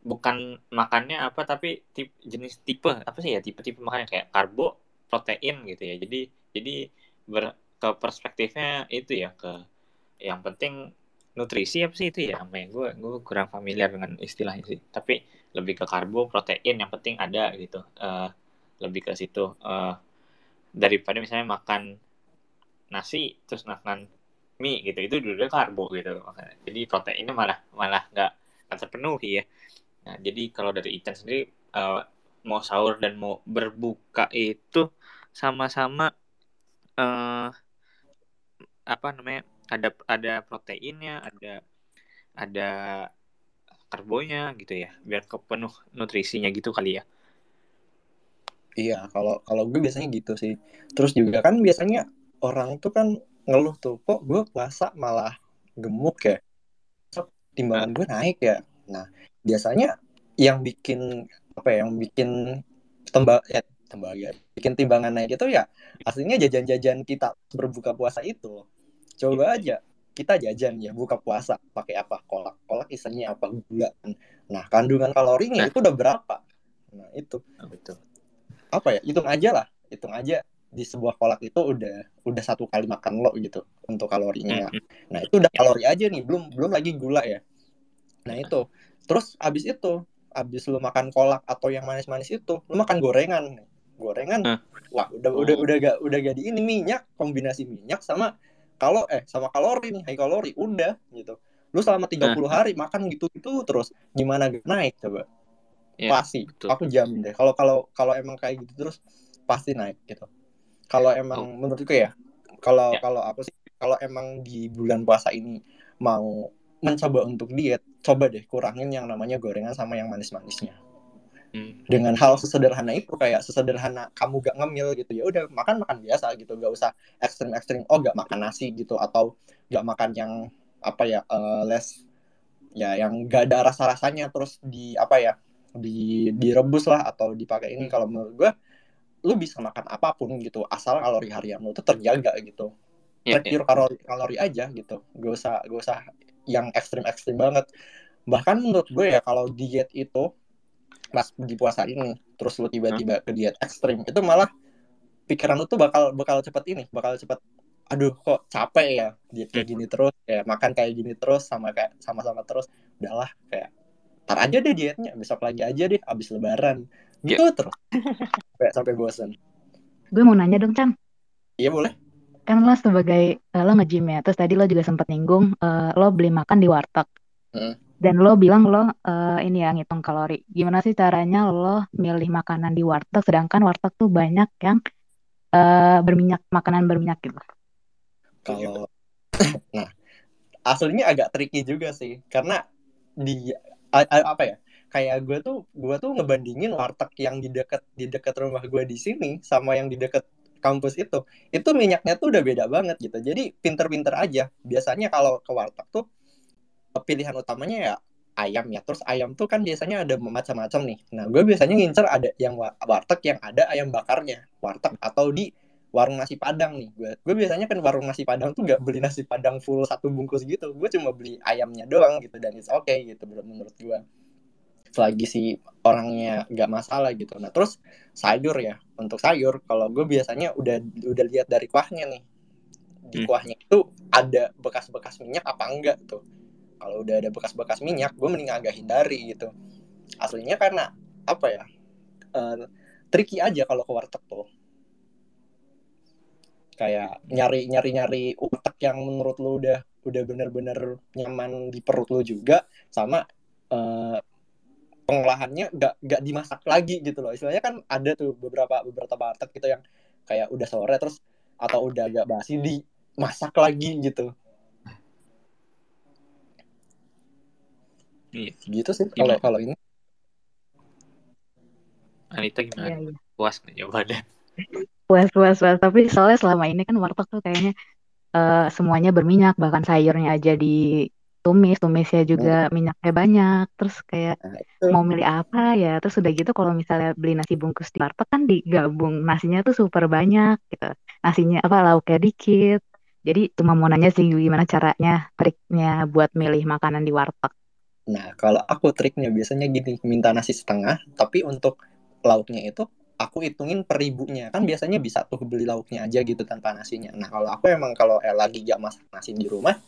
bukan makannya apa tapi tip, jenis tipe apa sih ya tipe-tipe makannya? Kayak karbo protein gitu ya. Jadi jadi ber, ke perspektifnya itu ya ke yang penting nutrisi apa sih itu ya? Namanya gue gue kurang familiar dengan istilahnya sih. Tapi lebih ke karbo protein yang penting ada gitu. Eh, lebih ke situ. Eh, daripada misalnya makan nasi terus makan mie gitu. Itu dulu karbo gitu. Jadi proteinnya malah malah nggak terpenuhi ya. Nah jadi kalau dari Ican sendiri eh, mau sahur dan mau berbuka itu sama-sama eh apa namanya ada ada proteinnya ada ada karbonya gitu ya biar kepenuh nutrisinya gitu kali ya Iya, kalau kalau gue biasanya gitu sih. Terus juga kan biasanya orang tuh kan ngeluh tuh, kok gue puasa malah gemuk ya, timbangan gue naik ya. Nah, biasanya yang bikin apa ya, yang bikin tembak ya tembaga, bikin timbangan naik itu ya aslinya jajan-jajan kita berbuka puasa itu. Coba aja kita jajan ya buka puasa pakai apa? Kolak, kolak isinya apa? Gula. Nah, kandungan kalorinya Nah. itu udah berapa? Nah, itu. Oh, betul. Apa ya? Hitung aja lah. Hitung aja di sebuah kolak itu udah udah satu kali makan lo gitu untuk kalorinya. Mm-mm. nah itu udah kalori aja nih. Belum belum lagi gula ya. Nah itu. Terus abis itu abis lu makan kolak atau yang manis-manis itu lu makan gorengan. Gorengan Hah? wah udah udah udah gak udah gak di ini minyak kombinasi minyak sama kalau eh sama kalori nih high kalori udah gitu lu selama 30 hari makan gitu gitu terus gimana naik coba Ya, pasti betul. aku jamin deh kalau kalau kalau emang kayak gitu terus pasti naik gitu kalau emang Oh. menurutku ya kalau Ya. kalau aku sih kalau emang di bulan puasa ini mau mencoba untuk diet coba deh kurangin yang namanya gorengan sama yang manis-manisnya Hmm. dengan hal sesederhana itu kayak sesederhana kamu gak ngemil gitu. Ya udah makan makan biasa gitu. Gak usah ekstrim ekstrim. Oh gak makan nasi gitu. Atau gak makan yang apa ya eh, less ya yang gak ada rasa rasanya terus di apa ya di direbus lah atau dipakai ini. Kalau menurut gue lu bisa makan apa pun gitu. Asal kalori harian lu itu terjaga gitu. Ya, ya. pure kalori kalori aja gitu. Gak usah gak usah yang ekstrim ekstrim banget. Bahkan menurut gue ya kalau diet itu pas di puasa ini terus lu tiba-tiba ke diet ekstrim itu malah pikiran lu tuh bakal bakal cepet ini bakal cepet aduh kok capek ya diet kayak gini terus ya makan kayak gini terus sama kayak sama-sama terus udahlah kayak tar aja deh dietnya besok lagi aja deh abis lebaran gitu terus sampai sampai bosan Gue mau nanya dong, Chan. iya boleh Kan lo sebagai eh, lo nge-gym ya, terus tadi lo juga sempat nyinggung eh, lo beli makan di warteg. Heeh. Dan lo bilang lo eh, ini ya ngitung kalori. Gimana sih caranya lo milih makanan di warteg sedangkan warteg tuh banyak yang eh, berminyak, makanan berminyak gitu. kalau nah aslinya agak tricky juga sih karena di a- a- apa ya kayak gue tuh gue tuh ngebandingin warteg yang di dekat di dekat rumah gue di sini sama yang di dekat kampus itu itu minyaknya tuh udah beda banget gitu jadi pinter-pinter aja biasanya kalau ke warteg tuh pilihan utamanya ya ayam ya. Terus ayam tuh kan biasanya ada macam-macam nih. Nah gue biasanya ngincer ada yang wa- warteg yang ada ayam bakarnya. Warteg atau di warung nasi padang nih. Gue gue biasanya kan warung nasi padang tuh gak beli nasi padang full satu bungkus gitu. Gue cuma beli ayamnya doang gitu dan it's okay gitu menurut menurut gue selagi si orangnya gak masalah gitu. Nah terus sayur ya. Untuk sayur kalau gue biasanya udah udah lihat dari kuahnya nih. Di Hmm. kuahnya itu ada bekas-bekas minyak apa enggak tuh kalau udah ada bekas-bekas minyak gue mending agak hindari gitu. Aslinya karena apa ya uh, tricky aja kalau ke warteg tuh. Kayak nyari nyari nyari warteg yang menurut lu udah udah bener-bener nyaman di perut lu juga sama uh, pengolahannya gak gak dimasak lagi gitu loh. Istilahnya kan ada tuh beberapa beberapa warteg gitu yang kayak udah sore terus atau udah agak basi dimasak lagi gitu Iya. gitu sih kalau kalau ini Anita gimana Iya, iya. puas jawabannya Puas, puas, puas. Tapi soalnya selama ini kan warteg tuh kayaknya eh, semuanya berminyak, bahkan sayurnya aja ditumis, tumisnya juga minyaknya banyak. Terus kayak nah, mau milih apa ya? Terus udah gitu kalau misalnya beli nasi bungkus di warteg kan digabung nasinya tuh super banyak gitu. Nasinya apa lauknya dikit. Jadi cuma mau nanya sih gimana caranya, triknya buat milih makanan di warteg. Nah, kalau aku triknya biasanya gini, minta nasi setengah, tapi untuk lauknya itu aku hitungin per ribunya. Kan biasanya bisa tuh beli lauknya aja gitu tanpa nasinya. Nah, kalau aku emang kalau eh, lagi gak masak nasi di rumah,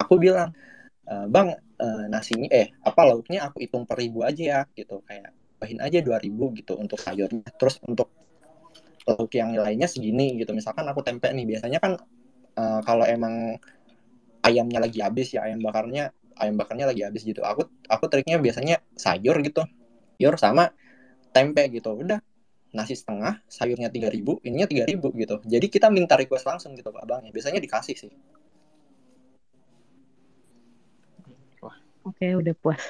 aku bilang, e, Bang, eh, nasinya, eh, apa lauknya aku hitung per ribu aja ya, gitu. Kayak, bahin aja 2000 gitu untuk sayurnya. Terus untuk lauk yang lainnya segini gitu. Misalkan aku tempe nih, biasanya kan eh, kalau emang ayamnya lagi habis ya, ayam bakarnya ayam bakarnya lagi habis gitu. Aku aku triknya biasanya sayur gitu. Sayur sama tempe gitu. Udah nasi setengah sayurnya tiga ribu ininya tiga ribu gitu. Jadi kita minta request langsung gitu pak abangnya. Biasanya dikasih sih. Oke, udah puas.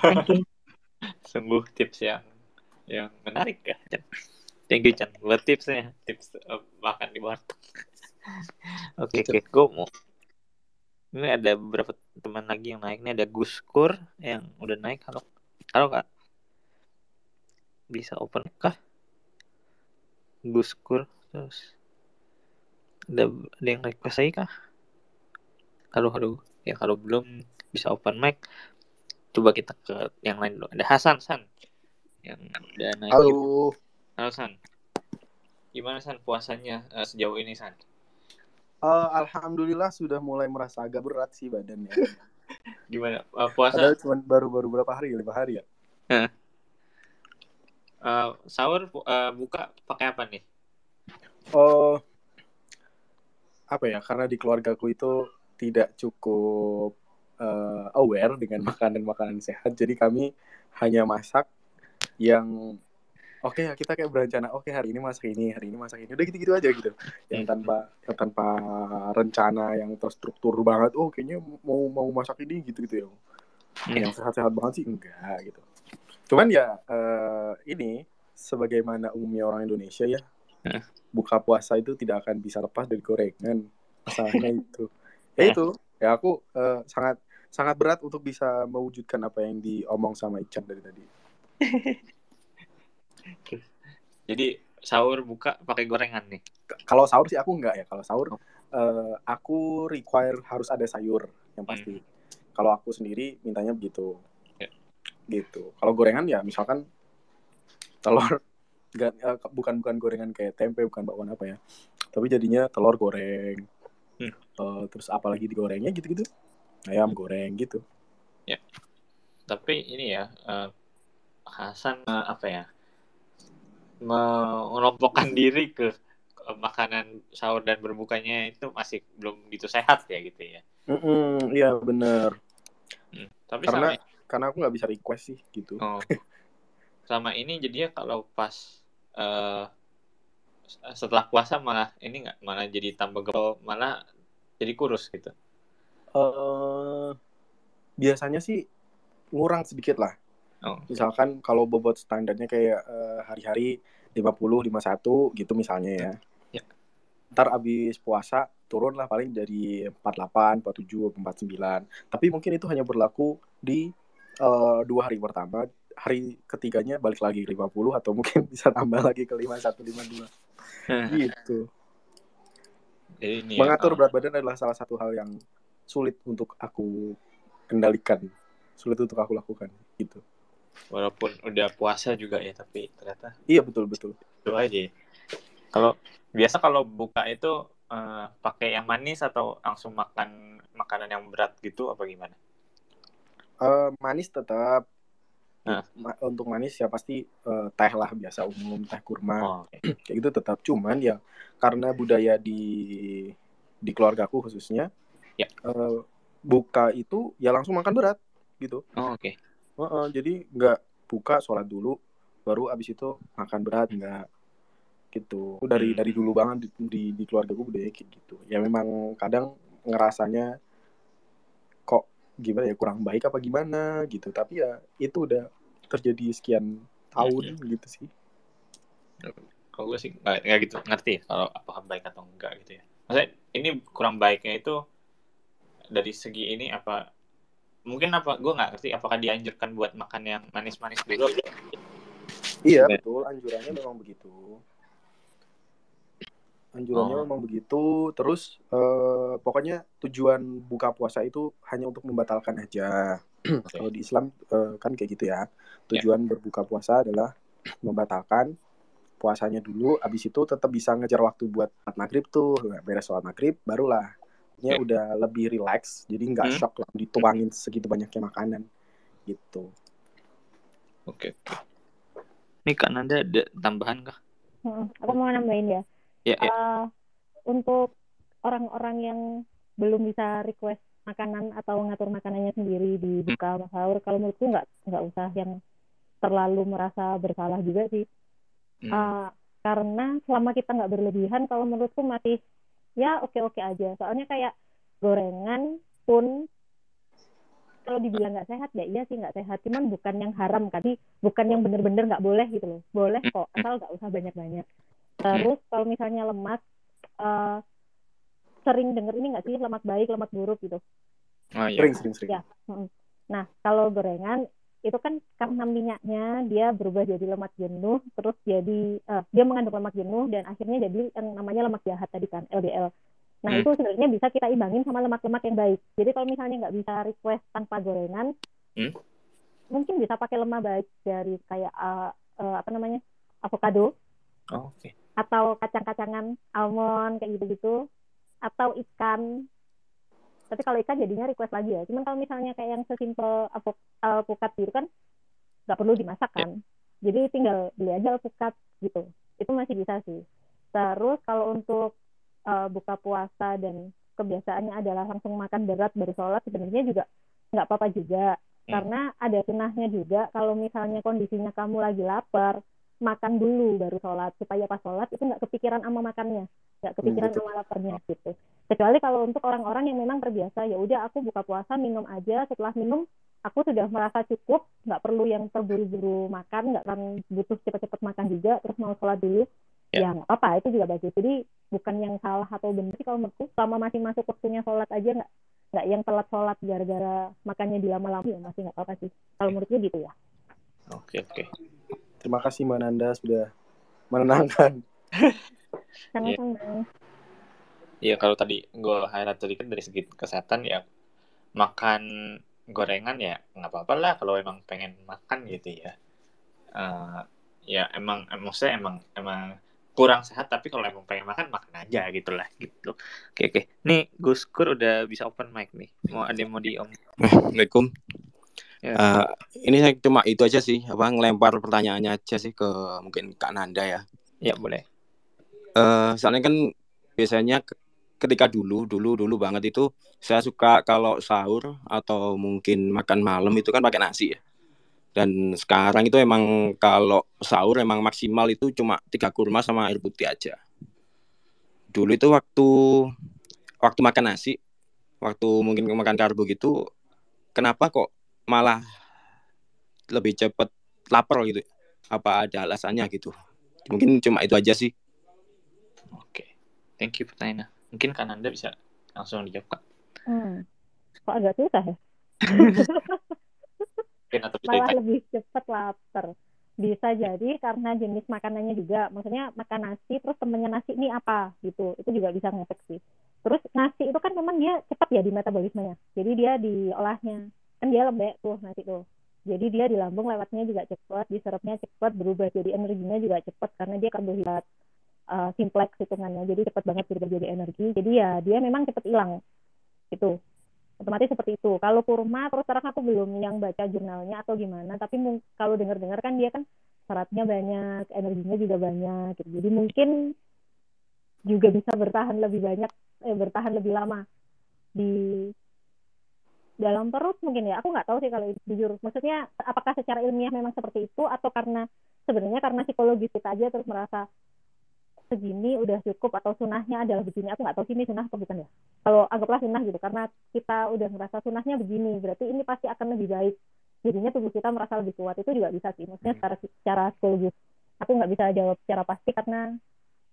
Thank you. sungguh tips yang yang menarik ya Chan. thank you Chan buat tipsnya. Tips eh, makan di warteg. Oke oke. Gue mau ini ada beberapa teman lagi yang naik. Nih ada Guskur yang udah naik. Halo. Halo kak. Bisa open kah? Guskur terus. Ada ada yang request lagi kah? Halo halo. Ya kalau belum bisa open mic. Coba kita ke yang lain dulu. Ada Hasan San. Yang udah naik. Halo. halo San. Gimana San puasanya eh, sejauh ini San Eh, Alhamdulillah sudah mulai merasa agak berat sih badannya. gimana Eh, puasa Padahal cuma baru-baru berapa hari, lima hari ya. eh, sahur eh, buka pakai apa nih Oh, apa ya? Karena di keluargaku itu tidak cukup eh, aware dengan makanan-makanan sehat, jadi kami hanya masak yang oke ya kita kayak berencana oke hari ini masak ini hari ini masak ini. Udah gitu-gitu aja gitu. Yang tanpa yang tanpa rencana yang terstruktur banget oh kayaknya mau mau masak ini gitu gitu ya yang sehat-sehat banget sih enggak gitu. Cuman ya eh, ini sebagaimana umumnya orang Indonesia ya buka puasa itu tidak akan bisa lepas dari gorengan masalahnya itu. Ya itu ya aku eh, sangat sangat berat untuk bisa mewujudkan apa yang diomong sama Ican dari tadi jadi sahur buka pakai gorengan nih? Kalau sahur sih aku enggak ya. Kalau sahur eh, aku require harus ada sayur yang pasti. Kalau aku sendiri mintanya begitu. Ya. gitu. Kalau gorengan ya misalkan telur eh, bukan bukan gorengan kayak tempe bukan bakwan apa ya. Tapi jadinya telur goreng. Hmm. Eh, terus apalagi digorengnya gitu-gitu. Ayam goreng gitu. Tapi ini ya eh, Hasan eh, apa ya mengelompokkan diri ke, ke makanan sahur dan berbukanya itu masih belum gitu sehat ya gitu ya iya bener Hmm. tapi Karena- sama karena aku nggak bisa request sih gitu oh, sama ini jadinya kalau pas eh, setelah puasa malah ini nggak malah jadi tambah gemuk malah jadi kurus gitu eh biasanya sih ngurang sedikit lah. Oh Misalkan kalau bobot standarnya kayak eh, hari-hari 50, 51 gitu misalnya ya. Ya. Ntar abis puasa turun lah paling dari 48, 47, 49. Tapi mungkin itu hanya berlaku di eh, dua hari pertama. Hari ketiganya balik lagi ke 50 atau mungkin bisa tambah lagi ke 51, 52. Gitu. jadi ini ya, Mengatur eh, berat badan adalah salah satu hal yang sulit untuk aku kendalikan, sulit untuk aku lakukan gitu. Walaupun udah puasa juga ya tapi ternyata Iya betul betul. itu aja ya. kalau biasa kalau buka itu eh, pakai yang manis atau langsung makan makanan yang berat gitu apa gimana Eh, manis tetap? Ma- untuk manis ya pasti eh, teh lah biasa umum teh kurma Oh, oke. kayak gitu tetap cuman ya karena budaya di di keluargaku khususnya Ya. eh, buka itu ya langsung makan berat gitu Oh, oke. Heeh, jadi nggak buka sholat dulu baru abis itu makan berat nggak gitu. Itu dari Hmm. dari dulu banget di, di, di keluarga gue budaya kayak gitu. Ya memang kadang ngerasanya kok gimana ya kurang baik apa gimana gitu. Tapi ya itu udah terjadi sekian tahun gitu sih. Kalau gue sih nggak nggak gitu ngerti ya kalau apakah baik atau enggak gitu ya. Maksudnya ini kurang baiknya itu dari segi ini apa mungkin apa gue nggak ngerti apakah dianjurkan buat makan yang manis-manis dulu. Iya Oke. betul. Anjurannya memang begitu. Anjurannya Oh. memang begitu. Terus eh, pokoknya tujuan buka puasa itu hanya untuk membatalkan aja. Oke. Kalau di Islam eh, kan kayak gitu ya. Tujuan berbuka puasa adalah membatalkan puasanya dulu, abis itu tetap bisa ngejar waktu buat sholat maghrib tuh, beres sholat maghrib, barulah nya Oke. udah lebih relax, jadi nggak Hmm. shock lah dituangin segitu banyaknya makanan gitu. Oke. oke. Nih kan ada ada tambahan kah? Heeh, aku mau nambahin ya. Ya, ya. Eh, untuk orang-orang yang belum bisa request makanan atau ngatur makanannya sendiri di buka sama sahur, kalau menurutku nggak nggak usah yang terlalu merasa bersalah juga sih. Hmm. Eh, karena selama kita nggak berlebihan, kalau menurutku masih ya oke-oke aja. Soalnya kayak gorengan pun kalau dibilang nggak sehat ya iya sih nggak sehat. Cuman bukan yang haram kan, Jadi bukan yang bener-bener nggak boleh gitu loh. Boleh kok, asal nggak usah banyak-banyak. Terus kalau misalnya lemak, eh, sering denger ini nggak sih lemak baik, lemak buruk gitu. Oh iya. Sering sering sering. Ya. Nah, kalau gorengan itu kan karena minyaknya dia berubah jadi lemak jenuh, terus jadi eh, dia mengandung lemak jenuh dan akhirnya jadi yang namanya lemak jahat tadi kan LDL. Nah, Hmm. itu sebenarnya bisa kita imbangin sama lemak-lemak yang baik. Jadi kalau misalnya nggak bisa request tanpa gorengan, Hmm. mungkin bisa pakai lemak baik dari kayak eh, eh, apa namanya avocado Oh, oke. atau kacang-kacangan almond kayak gitu-gitu atau ikan tapi kalau ikan jadinya request lagi ya. Cuman kalau misalnya kayak yang sesimpel alpukat gitu kan nggak perlu dimasak kan. Jadi tinggal beli aja alpukat gitu. Itu masih bisa sih. Terus kalau untuk eh, buka puasa dan kebiasaannya adalah langsung makan berat baru sholat sebenarnya juga nggak apa-apa juga. Hmm. karena ada sunahnya juga. Kalau misalnya kondisinya kamu lagi lapar makan dulu baru sholat. Supaya pas sholat itu nggak kepikiran sama makannya. Nggak kepikiran betul. sama laparnya gitu kecuali kalau untuk orang-orang yang memang terbiasa ya udah aku buka puasa minum aja. Setelah minum aku sudah merasa cukup nggak perlu yang terburu-buru makan nggak akan butuh cepat-cepat makan juga terus mau sholat dulu. Ya. ya nggak apa-apa itu juga bagus. Jadi bukan yang salah atau benar sih kalau menurutku. Selama masih masuk waktunya sholat aja nggak nggak yang telat sholat gara-gara makannya dilama-lama ya masih nggak apa-apa sih. Kalau menurutku gitu ya. Oke, oke. Terima kasih Mbak Nanda sudah menenangkan. sama-sama Iya, kalau tadi gue highlight tadi kan dari segi kesehatan ya makan gorengan ya nggak apa-apa lah kalau emang pengen makan gitu ya. Eh, ya emang em- maksudnya emang emang kurang sehat tapi kalau emang pengen makan makan aja gitu lah gitu. Oke oke. Nih Gus Kur udah bisa open mic nih. Mau ada yang mau di om? Assalamualaikum. Ya. Eh, ini saya cuma itu aja sih, apa ngelempar pertanyaannya aja sih ke mungkin Kak Nanda ya. Ya boleh. Eh, soalnya kan biasanya ketika dulu, dulu, dulu banget itu saya suka kalau sahur atau mungkin makan malam itu kan pakai nasi ya. Dan sekarang itu emang kalau sahur emang maksimal itu cuma tiga kurma sama air putih aja. Dulu itu waktu waktu makan nasi, waktu mungkin makan karbo gitu, kenapa kok malah lebih cepet lapar gitu? Apa ada alasannya gitu? Mungkin cuma itu aja sih. Oke. Thank you pertanyaannya. Mungkin kan Anda bisa langsung dijawab Kak. hmm. kok agak susah ya? Mungkin atau bisa malah ditanya. lebih cepat lapar. Bisa jadi karena jenis makanannya juga. Maksudnya makan nasi terus temennya nasi ini apa? Gitu. Itu juga bisa ngefek sih. Terus nasi itu kan memang dia cepat ya di metabolismenya. Jadi dia diolahnya. Kan dia lembek tuh nasi tuh. Jadi dia di lambung lewatnya juga cepat diserapnya cepat berubah jadi energinya juga cepat karena dia karbohidrat uh, simplex hitungannya. Jadi cepat banget berubah jadi energi. Jadi ya dia memang cepat hilang. Itu otomatis seperti itu. Kalau kurma terus terang aku belum yang baca jurnalnya atau gimana tapi kalau dengar-dengar kan dia kan seratnya banyak energinya juga banyak gitu. jadi mungkin juga bisa bertahan lebih banyak eh, bertahan lebih lama di dalam perut mungkin ya. Aku nggak tahu sih kalau jujur. Maksudnya apakah secara ilmiah memang seperti itu atau karena sebenarnya karena psikologis kita aja terus merasa segini udah cukup atau sunahnya adalah begini aku nggak tahu sih ini sunah atau bukan ya kalau anggaplah sunah gitu karena kita udah merasa sunahnya begini berarti ini pasti akan lebih baik jadinya tubuh kita merasa lebih kuat itu juga bisa sih maksudnya secara secara psikologis aku nggak bisa jawab secara pasti karena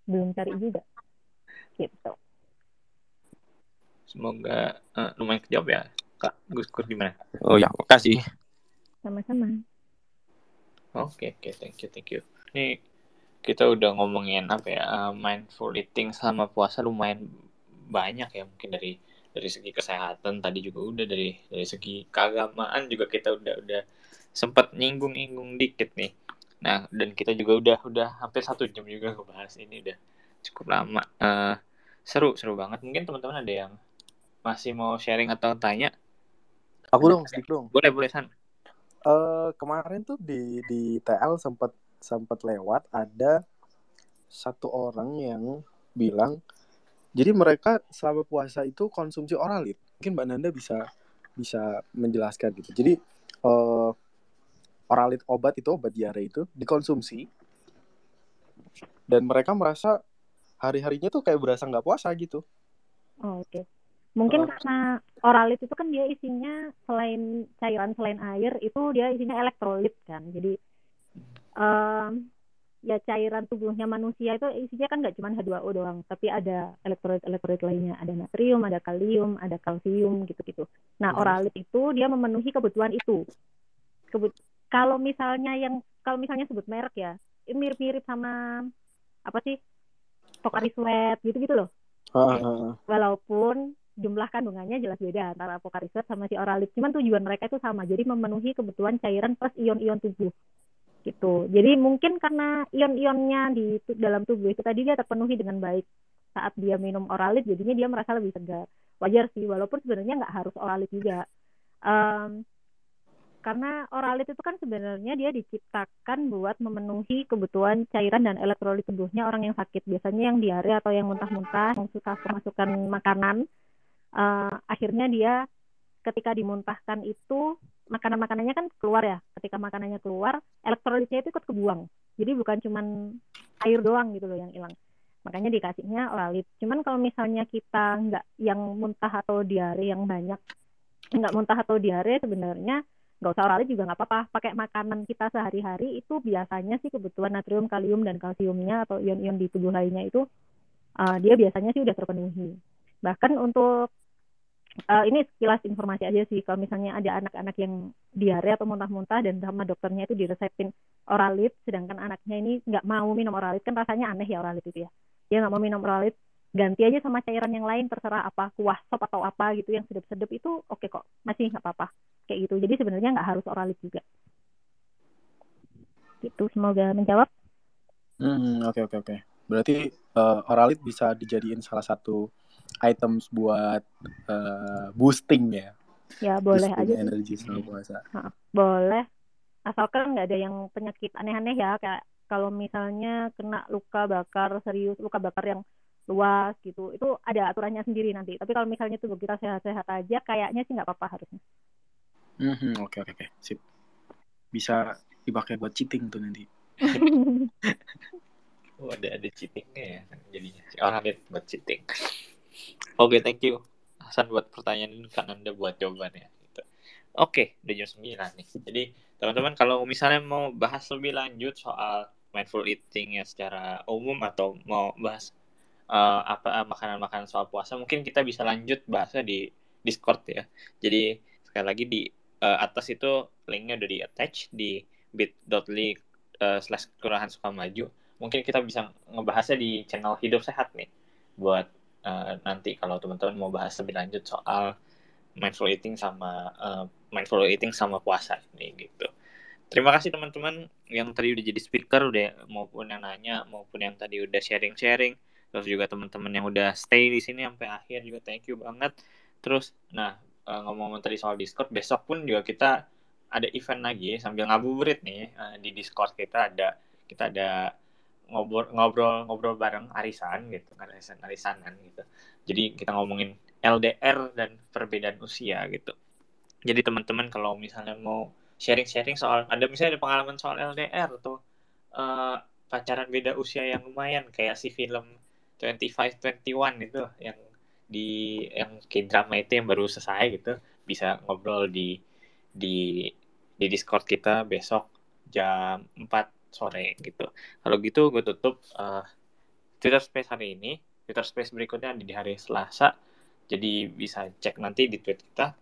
belum cari juga gitu semoga uh, lumayan kejawab ya Kak Gus Kur gimana? Oh ya, makasih. Sama-sama. Oke, okay, oke, okay, thank you, thank you. Ini kita udah ngomongin apa ya, uh, mindful eating sama puasa lumayan banyak ya mungkin dari dari segi kesehatan tadi juga udah dari dari segi keagamaan juga kita udah udah sempat nyinggung-nyinggung dikit nih. Nah, dan kita juga udah udah hampir satu jam juga ngebahas ini udah cukup lama. Uh, seru seru banget. Mungkin teman-teman ada yang masih mau sharing atau tanya Aku dong, sedikit dong. Boleh, boleh San. Uh, kemarin tuh di di TL sempat sempat lewat ada satu orang yang bilang jadi mereka selama puasa itu konsumsi oralit. Mungkin Mbak Nanda bisa bisa menjelaskan gitu. Jadi uh, oralit obat itu obat diare itu dikonsumsi dan mereka merasa hari-harinya tuh kayak berasa nggak puasa gitu. Oh, Oke. Okay. Mungkin oh. karena oralit itu kan dia isinya selain cairan selain air itu dia isinya elektrolit kan. Jadi um, ya cairan tubuhnya manusia itu isinya kan nggak cuma H2O doang, tapi ada elektrolit-elektrolit lainnya, ada natrium, ada kalium, ada kalsium gitu-gitu. Nah, oralit itu dia memenuhi kebutuhan itu. Kebut kalau misalnya yang kalau misalnya sebut merek ya, mirip-mirip sama apa sih? Pocari Sweat gitu-gitu loh. Walaupun jumlah kandungannya jelas beda antara Pocari sama si Oralit. Cuman tujuan mereka itu sama, jadi memenuhi kebutuhan cairan plus ion-ion tubuh. Gitu. Jadi mungkin karena ion-ionnya di dalam tubuh itu tadi dia terpenuhi dengan baik saat dia minum Oralit, jadinya dia merasa lebih segar. Wajar sih, walaupun sebenarnya nggak harus Oralit juga. Um, karena oralit itu kan sebenarnya dia diciptakan buat memenuhi kebutuhan cairan dan elektrolit tubuhnya orang yang sakit biasanya yang diare atau yang muntah-muntah yang suka kemasukan makanan uh, akhirnya dia ketika dimuntahkan itu makanan makanannya kan keluar ya. Ketika makanannya keluar elektrolitnya itu ikut kebuang. Jadi bukan cuman air doang gitu loh yang hilang. Makanya dikasihnya oralit cuman kalau misalnya kita nggak yang muntah atau diare yang banyak nggak muntah atau diare sebenarnya nggak usah oralit juga nggak apa-apa. Pakai makanan kita sehari-hari itu biasanya sih kebutuhan natrium kalium dan kalsiumnya atau ion-ion di tubuh lainnya itu uh, dia biasanya sih udah terpenuhi. Bahkan untuk uh, ini sekilas informasi aja sih kalau misalnya ada anak-anak yang diare atau muntah-muntah dan sama dokternya itu diresepin oralit sedangkan anaknya ini nggak mau minum oralit kan rasanya aneh ya oralit itu ya. Dia nggak mau minum oralit ganti aja sama cairan yang lain terserah apa kuah sop atau apa gitu yang sedap-sedap itu oke okay kok masih nggak apa-apa kayak gitu. Jadi sebenarnya nggak harus oralit juga. Gitu semoga menjawab. Hmm oke oke oke. Berarti uh, oralit bisa dijadiin salah satu items buat uh, boosting ya. Ya boleh boosting aja. energi selama puasa. Ha, boleh. Asalkan nggak ada yang penyakit aneh-aneh ya kayak kalau misalnya kena luka bakar serius, luka bakar yang luas gitu, itu ada aturannya sendiri nanti. Tapi kalau misalnya tubuh kita sehat-sehat aja, kayaknya sih nggak apa-apa harusnya. Hmm, oke oke oke, sip. Bisa dipakai buat cheating tuh nanti. oh, ada ada cheatingnya ya jadinya. Orang lihat buat cheating. Oke, okay, thank you Hasan buat pertanyaan kan Anda buat jawabannya. Gitu. Oke, okay, udah jam 9 nih. Jadi, teman-teman kalau misalnya mau bahas lebih lanjut soal mindful eating ya secara umum atau mau bahas uh, apa makanan-makanan soal puasa, mungkin kita bisa lanjut bahasnya di Discord ya. Jadi, sekali lagi di uh, atas itu linknya udah di attach di bit.ly uh, slash kelurahan Sukamaju. Mungkin kita bisa ngebahasnya di channel Hidup Sehat nih buat uh, nanti kalau teman-teman mau bahas lebih lanjut soal mindful eating sama uh, mindful eating sama puasa ini gitu. Terima kasih teman-teman yang tadi udah jadi speaker udah maupun yang nanya maupun yang tadi udah sharing-sharing terus juga teman-teman yang udah stay di sini sampai akhir juga thank you banget. Terus nah uh, ngomong tadi soal Discord, besok pun juga kita ada event lagi sambil ngabuburit nih di Discord kita ada kita ada ngobrol ngobrol ngobrol bareng arisan gitu kan arisan arisanan gitu. Jadi kita ngomongin LDR dan perbedaan usia gitu. Jadi teman-teman kalau misalnya mau sharing-sharing soal ada misalnya ada pengalaman soal LDR atau uh, pacaran beda usia yang lumayan kayak si film 25 21 itu yang di yang kayak drama itu yang baru selesai gitu bisa ngobrol di di di Discord kita besok jam 4 sore gitu. Kalau gitu gue tutup uh, Twitter Space hari ini. Twitter Space berikutnya di hari Selasa. Jadi bisa cek nanti di tweet kita.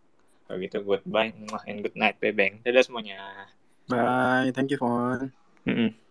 Kalau gitu goodbye and good night, Bebeng. Dadah semuanya. Bye, thank you, Fon. Mm -mm.